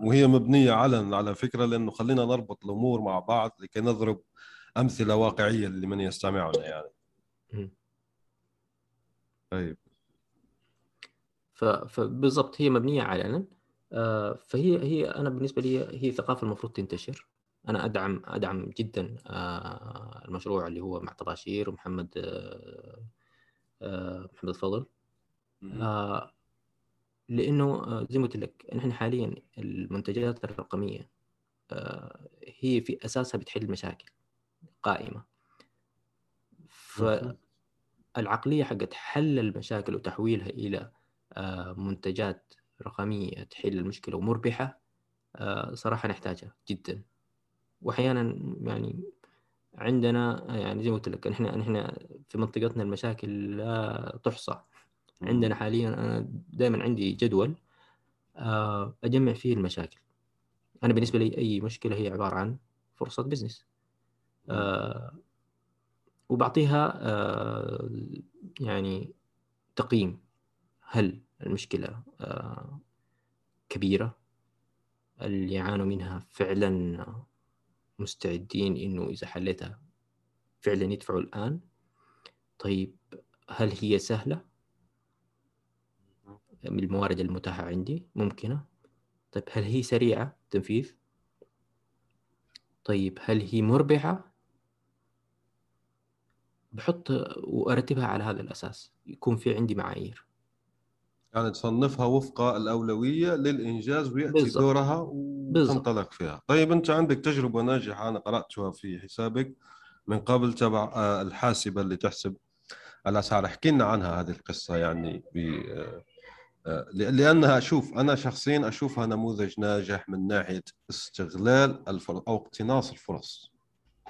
Speaker 1: وهي مبنية على على فكرة لأنه خلينا نربط الأمور مع بعض لكي نضرب أمثلة واقعية لمن يستمعنا يعني. طيب.
Speaker 2: فبالضبط هي مبنية على آه، فهي هي أنا بالنسبة لي هي ثقافة المفروض تنتشر. أنا أدعم أدعم جدا آه، المشروع اللي هو مع طباشير ومحمد آه، محمد الفضل لأنه زي ما قلت لك نحن حاليا المنتجات الرقمية هي في أساسها بتحل مشاكل قائمة. ف العقلية حقت حل المشاكل وتحويلها إلى آه، منتجات رقمية تحل المشكلة ومربحة آه، صراحة نحتاجها جدا. وأحيانا يعني عندنا يعني زي ما قلت لك نحن نحن في منطقتنا المشاكل لا تحصى. عندنا حاليا أنا دائما عندي جدول آه، أجمع فيه المشاكل. أنا بالنسبة لي أي مشكلة هي عبارة عن فرصة بزنس وبعطيها آه، يعني تقييم. هل المشكلة آه، كبيرة؟ اللي يعانوا منها فعلا مستعدين إنه إذا حليتها فعلا يدفعوا الآن؟ طيب هل هي سهلة؟ من الموارد المتاحة عندي ممكنة. طيب هل هي سريعة تنفيذ؟ طيب هل هي مربحة؟ بحط وأرتبها على هذا الأساس يكون في عندي معايير.
Speaker 1: يعني تصنفها وفق الأولوية للإنجاز ويأتي بالزبط. دورها وتنطلق فيها. طيب أنت عندك تجربة ناجحة أنا قرأتها في حسابك من قبل تبع آه، الحاسبة اللي تحسب الأسعار. احكي لنا عنها هذه القصة يعني ب آه، لأنها أشوف أنا شخصيا أشوفها نموذج ناجح من ناحية استغلال الفرص أو اقتناص الفرص.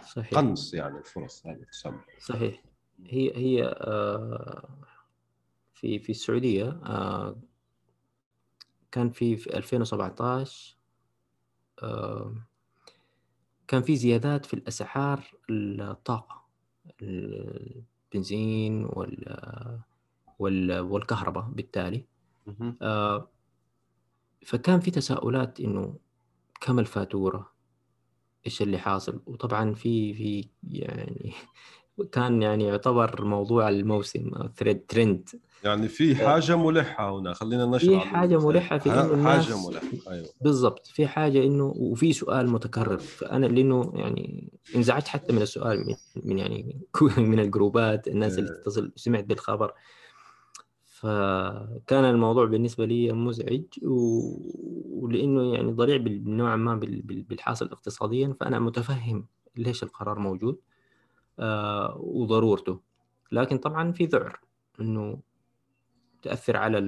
Speaker 1: صحيح. قنص يعني الفرص هذه تسمى.
Speaker 2: صحيح. هي هي آه في في السعودية آه، كان في في 2017 آه، كان في زيادات في الأسعار الطاقة البنزين وال والكهرباء بالتالي. آه، فكان في تساؤلات إنه كم الفاتورة؟ إيش اللي حاصل؟ وطبعا في في يعني كان يعني يعتبر موضوع الموسم ثريد ترند
Speaker 1: يعني في حاجة ملحة هنا خلينا نشرح
Speaker 2: في حاجة ملحة في إنه
Speaker 1: الناس حاجة ملحة أيوه.
Speaker 2: بالضبط في حاجة إنه وفي سؤال متكرر. فأنا لأنه يعني انزعجت حتى من السؤال من, من يعني من الجروبات الناس اللي إيه. تتصل سمعت بالخبر. فكان الموضوع بالنسبة لي مزعج ولأنه يعني ضريع نوعا ما بالحاصل اقتصاديا فأنا متفهم ليش القرار موجود آه، وضرورته. لكن طبعا في ذعر إنه تأثر على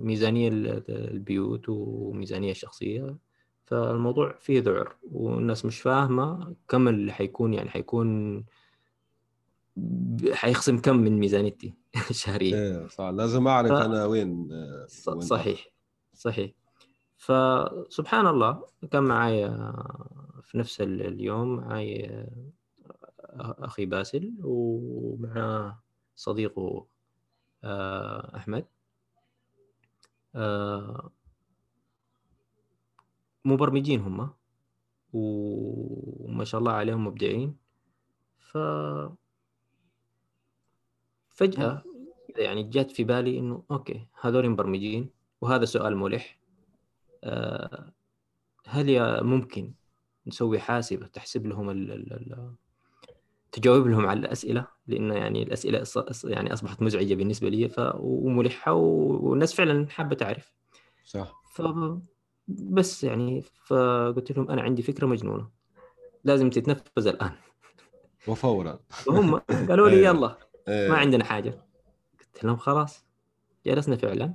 Speaker 2: ميزانية البيوت وميزانية الشخصية. فالموضوع فيه ذعر والناس مش فاهمة كم اللي حيكون يعني حيكون حيخصم كم من ميزانيتي. الشهريه
Speaker 1: إيه صح. لازم أعرف ف... أنا وين, وين
Speaker 2: صحيح صحيح. فسبحان الله كان معايا في نفس اليوم معايا أخي باسل ومعاه صديقه آه، أحمد. آه، مبرمجين هم وما شاء الله عليهم مبدعين. ف فجأة يعني جات في بالي إنه أوكي هذول مبرمجين وهذا سؤال ملح. آه، هل ممكن نسوي حاسبة تحسب لهم ال ال تجاوب لهم على الأسئلة؟ لأنه يعني الأسئلة يعني أصبحت مزعجة بالنسبة لي ف وملحة والناس فعلا حابة تعرف.
Speaker 1: صح.
Speaker 2: ف بس يعني فقلت لهم أنا عندي فكرة مجنونة لازم تتنفذ الآن.
Speaker 1: وفورا.
Speaker 2: وهم قالوا لي إيه. ما إيه. عندنا حاجة قلت لهم خلاص جلسنا فعلا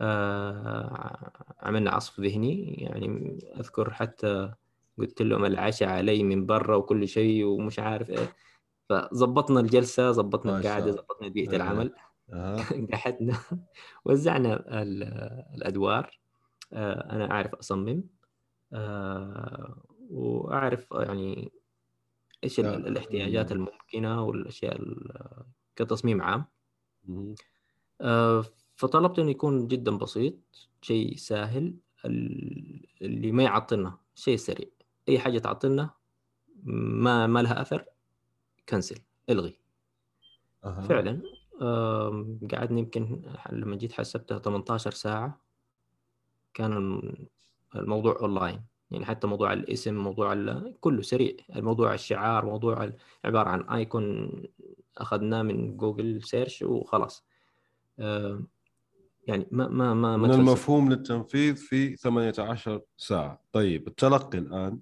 Speaker 2: آه عملنا عصف ذهني يعني أذكر حتى قلت لهم العشاء علي من برا وكل شيء ومش عارف إيه فظبطنا الجلسة ظبطنا القعدة ظبطنا بيئة أه. العمل. قعدنا وزعنا الأدوار آه، أنا أعرف أصمم آه، وأعرف يعني إيش أه. الاحتياجات الممكنة والأشياء كتصميم عام. آه، فطلبت إنه يكون جدا بسيط شيء سهل اللي ما يعطلنا شيء سريع. أي حاجة تعطلنا ما ما لها أثر cancel إلغي. أه. فعلا قعدني يمكن لما جيت حسبتها 18 ساعة كان الموضوع أونلاين. يعني حتى موضوع الاسم موضوع كله سريع. الموضوع الشعار موضوع عبارة عن icon أخذناه من جوجل search وخلاص. يعني ما ما ما,
Speaker 1: ما من المفهوم للتنفيذ في 18 ساعة. طيب التلقي الآن.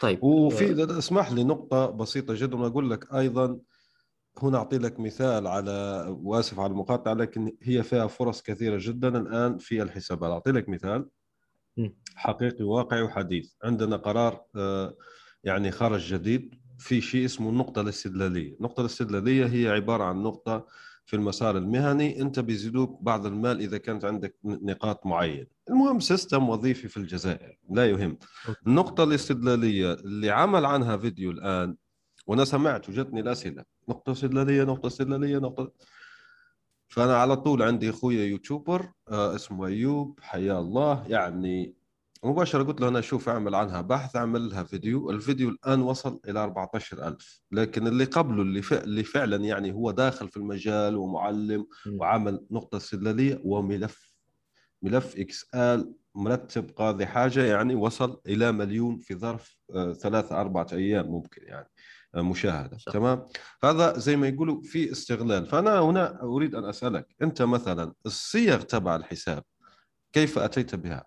Speaker 2: طيب
Speaker 1: وفي آه. اسمح لي نقطة بسيطة جدا وأقول لك أيضا هنا أعطي لك مثال على وآسف على المقاطعة لكن هي فيها فرص كثيرة جدا الآن في الحسابات. أعطي لك مثال. حقيقي واقعي وحديث. عندنا قرار آه، يعني خرج جديد في شيء اسمه النقطة الاستدلالية. النقطة الاستدلالية هي عبارة عن نقطة في المسار المهني. أنت بيزيدوك بعض المال إذا كانت عندك نقاط معينة. المهم سيستم وظيفي في الجزائر لا يهم. النقطة الاستدلالية اللي عمل عنها فيديو الآن وأنا سمعت وجتني الأسئلة. نقطة استدلالية نقطة استدلالية نقطة فأنا على طول عندي أخويا يوتيوبر آه اسمه أيوب حيا الله. يعني مباشرة قلت له أنا أشوف أعمل عنها بحث أعمل لها فيديو. الفيديو الآن وصل إلى 14000 لكن اللي قبله اللي, اللي فعلا يعني هو داخل في المجال ومعلم وعمل نقطة استدلالية وملف ملف إكس آل مرتب قاضي حاجة يعني وصل إلى مليون في ظرف آه، ثلاثة أربعة أيام ممكن يعني. مشاهدة صح. تمام هذا زي ما يقولوا في استغلال فأنا هنا أريد أن أسألك أنت مثلا الصيغ تبع الحساب كيف أتيت بها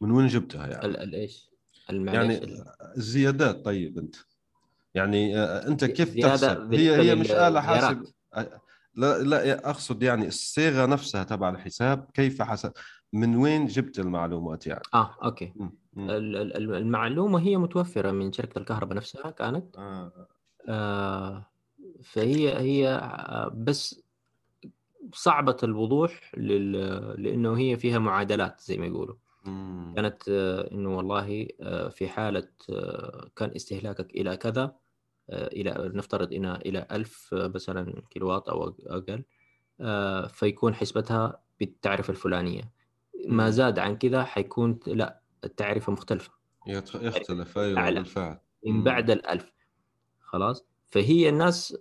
Speaker 1: من وين جبتها يعني؟
Speaker 2: الايش؟
Speaker 1: يعني الزيادات طيب أنت يعني آه، أنت كيف تحسب؟ هي هي مش آلة حاسب لا لا أقصد يعني الصيغة نفسها تبع الحساب كيف حسب من وين جبت المعلومات يعني؟
Speaker 2: آه أوكي م. م. المعلومة هي متوفرة من شركة الكهرباء نفسها كانت آه. آه فهي هي بس صعبة الوضوح لل... لأنه هي فيها معادلات زي ما يقولوا
Speaker 1: مم.
Speaker 2: كانت آه، إنه والله آه، في حالة آه، كان استهلاكك إلى كذا إلى نفترض إن إلى 1000 مثلا كيلووات أو أقل فيكون حسبتها بالتعرفة الفلانية. ما. زاد عن كذا حيكون لا التعرفة مختلفة.
Speaker 1: يتخ- يختلف. أيوه
Speaker 2: أعلى.
Speaker 1: بالفعل.
Speaker 2: من. بعد الألف. خلاص؟ فهي الناس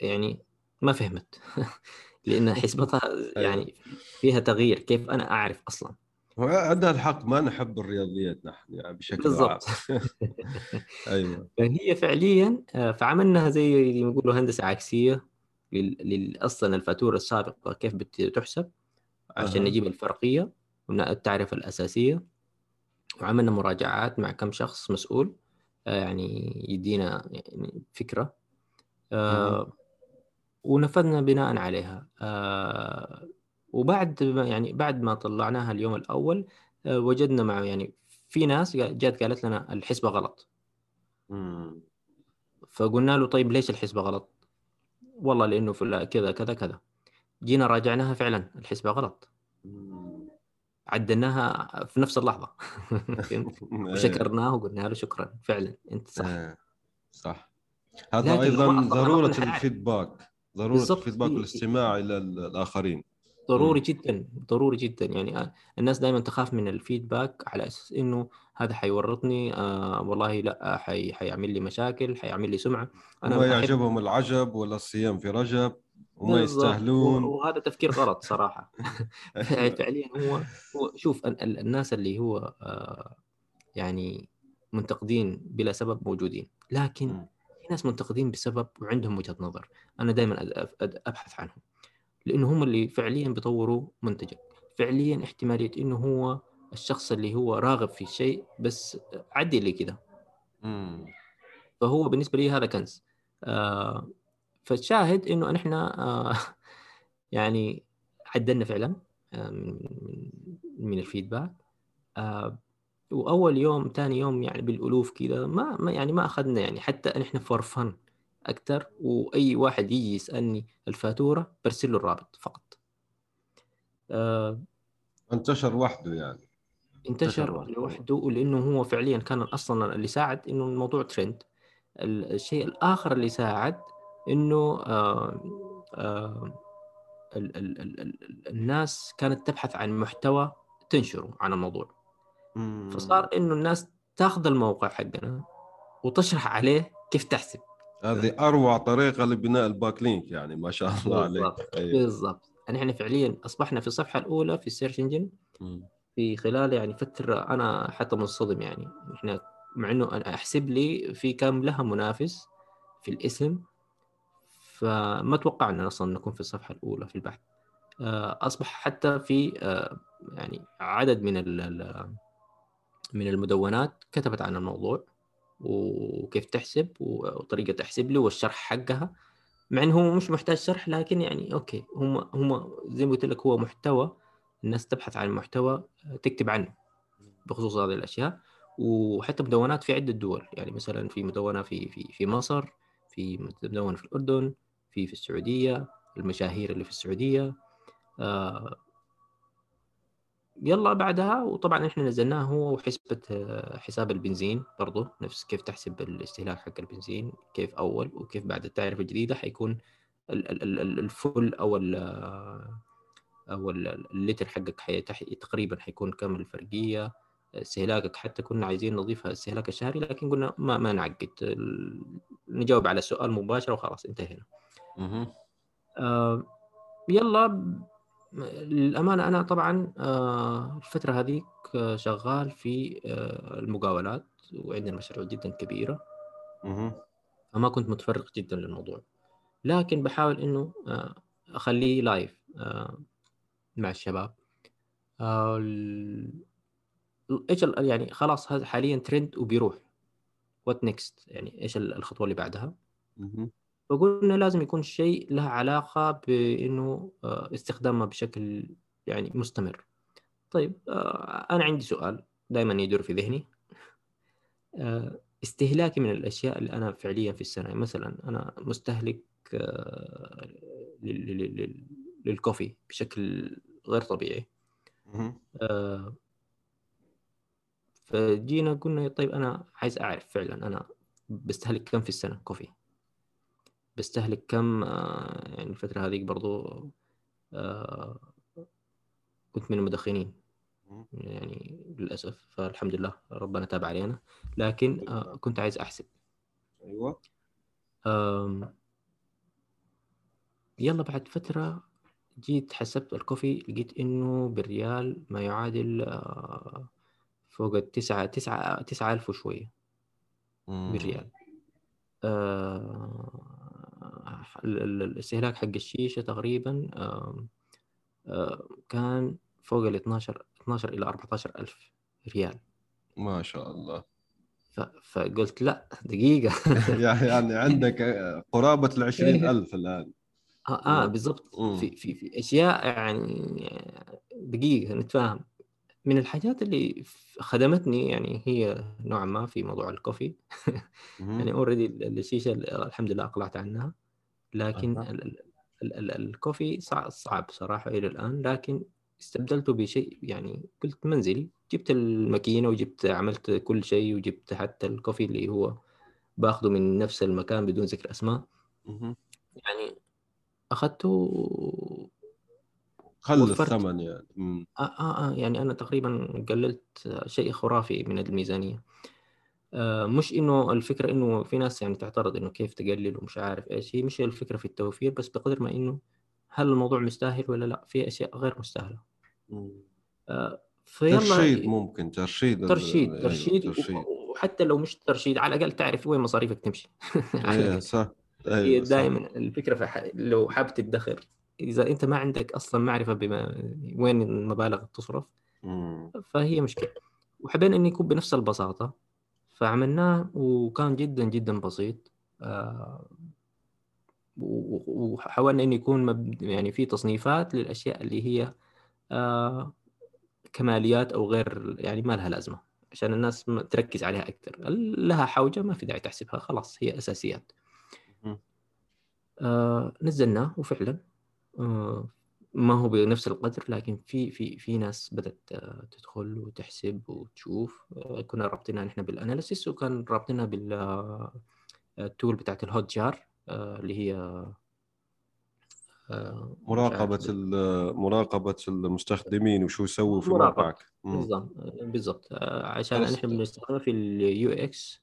Speaker 2: يعني ما فهمت. لأن حسبتها يعني فيها تغيير. كيف أنا أعرف أصلا؟
Speaker 1: هو عندها الحق ما نحب الرياضيات نحن يعني بشكل
Speaker 2: بالضبط.
Speaker 1: عام أيوه.
Speaker 2: فهي فعليا آه، فعملناها زي ما يقولوا هندسة عكسية لل- أصلا الفاتورة السابقة كيف بتحسب عشان
Speaker 1: أها.
Speaker 2: نجيب الفرقية والتعرفه الأساسية. وعملنا مراجعات مع كم شخص مسؤول آه، يعني يدينا يعني فكرة. آه، ونفذنا بناء عليها. آه، وبعد ما يعني بعد ما طلعناها اليوم الأول آه، وجدنا مع يعني في ناس جات قالت لنا الحسبة غلط
Speaker 1: مم.
Speaker 2: فقلنا له طيب ليش الحسبة غلط؟ والله لأنه في كذا كذا كذا جينا راجعناها فعلا الحسبة غلط
Speaker 1: مم.
Speaker 2: عدلناها في نفس اللحظة؟
Speaker 1: أيوة.
Speaker 2: وشكرناه وقلنا له شكرا فعلا أنت صح
Speaker 1: إيه، صح هذا
Speaker 2: أيضا ضرورة.
Speaker 1: الفيدباك
Speaker 2: ضرورة.
Speaker 1: الفيدباك
Speaker 2: في-
Speaker 1: والاستماع إلى ال- الآخرين
Speaker 2: ضروري. جدا ضروري جدا. يعني آه، الناس دائما تخاف من الفيدباك على أساس إنه هذا حيورطني آه والله لأ حي حيعمل لي مشاكل حيعمل لي سمعة.
Speaker 1: ما
Speaker 2: أحب-
Speaker 1: يعجبهم العجب ولا الصيام في رجب وما. يستاهلون.
Speaker 2: وهذا تفكير غلط صراحة. فعليا هو هو شوف ال- ال- الناس اللي هو آه، يعني منتقدين بلا سبب موجودين. لكن. في ناس منتقدين بسبب وعندهم وجهة نظر. أنا دائما أبحث عنهم. لأنه هم اللي فعليا بيطوروا منتجك. فعليا احتمالية إنه هو الشخص اللي هو راغب في الشيء بس عدي لي كده. فهو بالنسبة لي هذا كنز. آه فالشاهد إنه نحن آه يعني عدلنا فعلا آه من من الفيدباك. آه وأول يوم ثاني يوم يعني بالألوف كذا ما, ما يعني ما أخذنا يعني حتى نحن فور فن أكثر وأي واحد يجي يسألني الفاتورة برسل له الرابط فقط. آه.
Speaker 1: انتشر وحده يعني.
Speaker 2: انتشر
Speaker 1: لوحده.
Speaker 2: لوحده ولأنه هو فعليا كان أصلا اللي ساعد إنه الموضوع ترند ال- الشيء الآخر اللي ساعد إنه آه آه ال ال ال ال الناس كانت تبحث عن محتوى تنشره عن الموضوع.
Speaker 1: مم.
Speaker 2: فصار إنه الناس تاخذ الموقع حقنا وتشرح عليه كيف تحسب.
Speaker 1: هذه أروع طريقة لبناء ال backlink يعني ما شاء الله عليك.
Speaker 2: بالضبط
Speaker 1: أيوة.
Speaker 2: بالضبط. يعني إحنا فعليا أصبحنا في الصفحة الأولى في ال search
Speaker 1: engine.
Speaker 2: في خلال يعني فترة أنا حتى منصدم يعني. إحنا مع إنه أنا أحسب لي في كم لها منافس في الاسم فما توقعنا أصلا نكون في الصفحة الأولى في البحث. آه، أصبح حتى في آه، يعني عدد من من المدونات كتبت عن الموضوع. وكيف تحسب وطريقة تحسب له والشرح حقها مع إنه هو مش محتاج شرح لكن يعني أوكي هم هم زي ما قلت لك هو محتوى الناس تبحث عن محتوى تكتب عنه بخصوص هذه الأشياء وحتى مدونات في عدة دول يعني مثلا في مدونة في في في مصر في مدونة في الأردن في في السعودية المشاهير اللي في السعودية آه يلا بعدها وطبعا إحنا نزلناه هو وحسبة آه، حساب البنزين برضو نفس كيف تحسب الاستهلاك حق البنزين كيف أول وكيف بعد. التعرفة الجديدة حيكون ال- ال- ال- ال- الفل أو ال أو ال- اللتر حقك حي- تقريبا حيكون كم الفرقية. استهلاكك حتى كنا عايزين نضيفها الاستهلاك الشهري لكن قلنا ما ما نعقد. نجاوب على السؤال مباشرة وخلاص انتهينا. آه، يلا للأمانة أنا طبعا آه، الفترة هذيك آه، شغال في آه، المقاولات وعندنا مشاريع جدا كبيرة. فما كنت متفرغ جدا للموضوع. لكن بحاول إنه أخليه لايف مع الشباب. ال- يعني خلاص هذا حاليا ترند وبيروح. What next يعني إيش ال- الخطوة اللي بعدها. فقلنا لازم يكون شيء له علاقة بأنه آه، استخدامه بشكل يعني مستمر. طيب آه، أنا عندي سؤال دائما يدور في ذهني. آه، استهلاكي من الأشياء اللي أنا فعليا في السنة مثلا أنا مستهلك لل- لل- لل- لل coffee بشكل غير طبيعي. فجينا قلنا طيب أنا عايز أعرف فعلا أنا بستهلك كم في السنة كوفي؟ بستهلك كم آه، يعني الفترة هذيك برضو آه، كنت من المدخنين. يعني للأسف فالحمد لله ربنا تاب علينا لكن. آه، كنت عايز أحسب
Speaker 1: أيوه
Speaker 2: أم، يلا بعد فترة جيت حسبت الكوفي لقيت إنه بالريال ما يعادل فوق التسعة تسعة تسعة ألف وشوية. بالريال ال- ال- الاستهلاك حق الشيشة تقريبا كان فوق ال 12 12 إلى 14 ألف ريال.
Speaker 1: ما شاء الله.
Speaker 2: ف- فقلت لا دقيقة.
Speaker 1: يعني عندك قرابة ال 20000 الآن.
Speaker 2: آه,
Speaker 1: آه.
Speaker 2: بالضبط. في في في أشياء يعني دقيقة نتفاهم. من الحاجات اللي خدمتني يعني هي نوعا ما في موضوع الكوفي. يعني اوريدي الشيشة الحمد لله أقلعت عنها. لكن
Speaker 1: أها.
Speaker 2: ال ال ال ال الكوفي صعب صعب صراحة إلى الآن لكن استبدلته بشيء يعني قلت منزلي جبت الماكينة وجبت عملت كل شيء وجبت حتى الكوفي اللي هو باخذه من نفس المكان بدون ذكر
Speaker 1: أسماء.
Speaker 2: يعني أخذته
Speaker 1: قل. الثمن يعني.
Speaker 2: آه, آه, آه يعني أنا تقريبا قللت شيء خرافي من الميزانية آه مش إنه الفكرة إنه في ناس يعني تعترض إنه كيف تقلل ومش عارف إيش هي مش الفكرة في التوفير بس بقدر ما إنه هل الموضوع مستاهل ولا لأ في أشياء غير مستاهلة
Speaker 1: مم.
Speaker 2: آه فيلا
Speaker 1: ترشيد ممكن ترشيد
Speaker 2: ترشيد
Speaker 1: أيوة،
Speaker 2: ترشيد
Speaker 1: ترشيد
Speaker 2: وحتى لو مش ترشيد على الأقل تعرف وين مصاريفك تمشي الأقل.
Speaker 1: صح
Speaker 2: هي
Speaker 1: صح
Speaker 2: دائما الفكرة في. لو حابب تدخر إذا أنت ما عندك أصلا معرفة بما وين المبالغ تصرف
Speaker 1: مم.
Speaker 2: فهي مشكلة وحبينا إنه يكون بنفس البساطة فعملناه وكان جدا جدا بسيط. آه، وحاولنا إنه يكون مب... يعني في تصنيفات للأشياء اللي هي آه، كماليات أو غير يعني ما لها لازمة عشان الناس تركز عليها أكثر. لها حوجة ما في داعي تحسبها خلاص هي أساسيات.
Speaker 1: مهم.
Speaker 2: آه، نزلناه وفعلا آه، ما هو بنفس القدر لكن في في في ناس بدأت آه، تدخل وتحسب وتشوف آه، كنا رابطينها نحن بالأناليسيس وكان رابطينها بالتول بتاعت الهوت جار آه، اللي هي آه،
Speaker 1: مراقبة مراقبة المستخدمين وشو يسووا في. موقعك.
Speaker 2: بالضبط بالضبط آه، عشان. نحن بنستخدمها في ال UX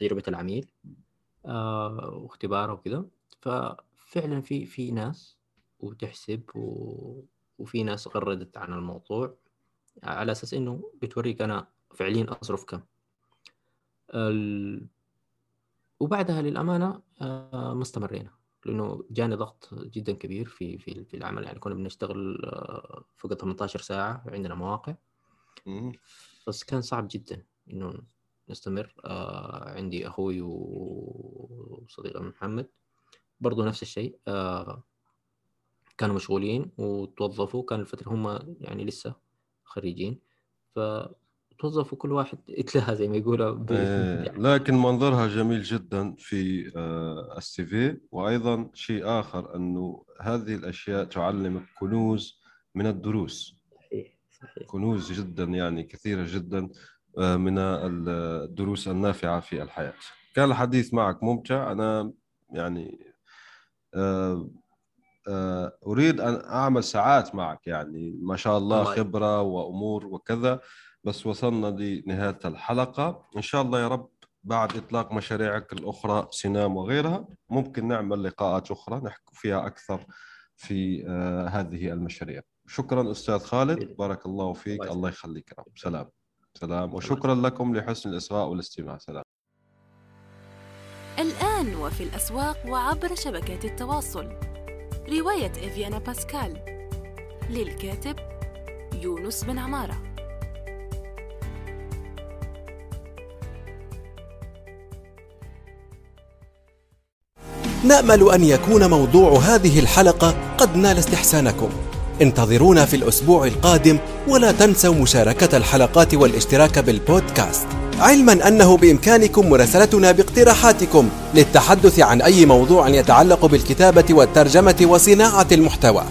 Speaker 2: تجربة العميل آه، واختباره وكذا ففعلا في في ناس وتحسب و... وفي ناس غردت عن الموضوع على أساس إنه بتوريك أنا فعليا أصرف كم. ال... وبعدها للأمانة آه، ما استمرينا لأنه جاني ضغط جدا كبير في في في العمل. يعني كنا بنشتغل آه، فوق 18 ساعة عندنا مواقع. بس كان صعب جدا إنه نستمر. آه عندي أخوي وصديقي محمد برضو نفس الشيء. آه كانوا مشغولين وتوظفوا كان الفترة هم يعني لسه خريجين فتوظفوا كل واحد اتلهى زي ما يقولوا.
Speaker 1: إيه، لكن منظرها جميل جدا في آه، السي في وأيضا شيء آخر إنه هذه الأشياء تعلمك كنوز من الدروس.
Speaker 2: صحيح صحيح.
Speaker 1: كنوز جدا يعني كثيرة جدا آه، من الدروس النافعة في الحياة. كان الحديث معك ممتع. أنا يعني آه، آه، أريد أن أعمل ساعات معك يعني. ما شاء الله. خبرة وأمور وكذا بس وصلنا لنهاية الحلقة. إن شاء الله يا رب بعد إطلاق مشاريعك الأخرى سنام وغيرها ممكن نعمل لقاءات أخرى نحكي فيها أكثر في آه، هذه المشاريع. شكرا أستاذ خالد. بارك الله فيك.
Speaker 2: الله
Speaker 1: يخليك يا رب. سلام. سلام. وشكرا لكم لحسن الإصغاء والاستماع. سلام.
Speaker 3: الآن وفي الأسواق وعبر شبكات التواصل. رواية إفيانا باسكال للكاتب يونس بن عمارة.
Speaker 4: نأمل أن يكون موضوع هذه الحلقة قد نال استحسانكم. انتظرونا في الأسبوع القادم ولا تنسوا مشاركة الحلقات والاشتراك بالبودكاست. علما أنه بإمكانكم مراسلتنا باقتراحاتكم للتحدث عن أي موضوع يتعلق بالكتابة والترجمة وصناعة المحتوى.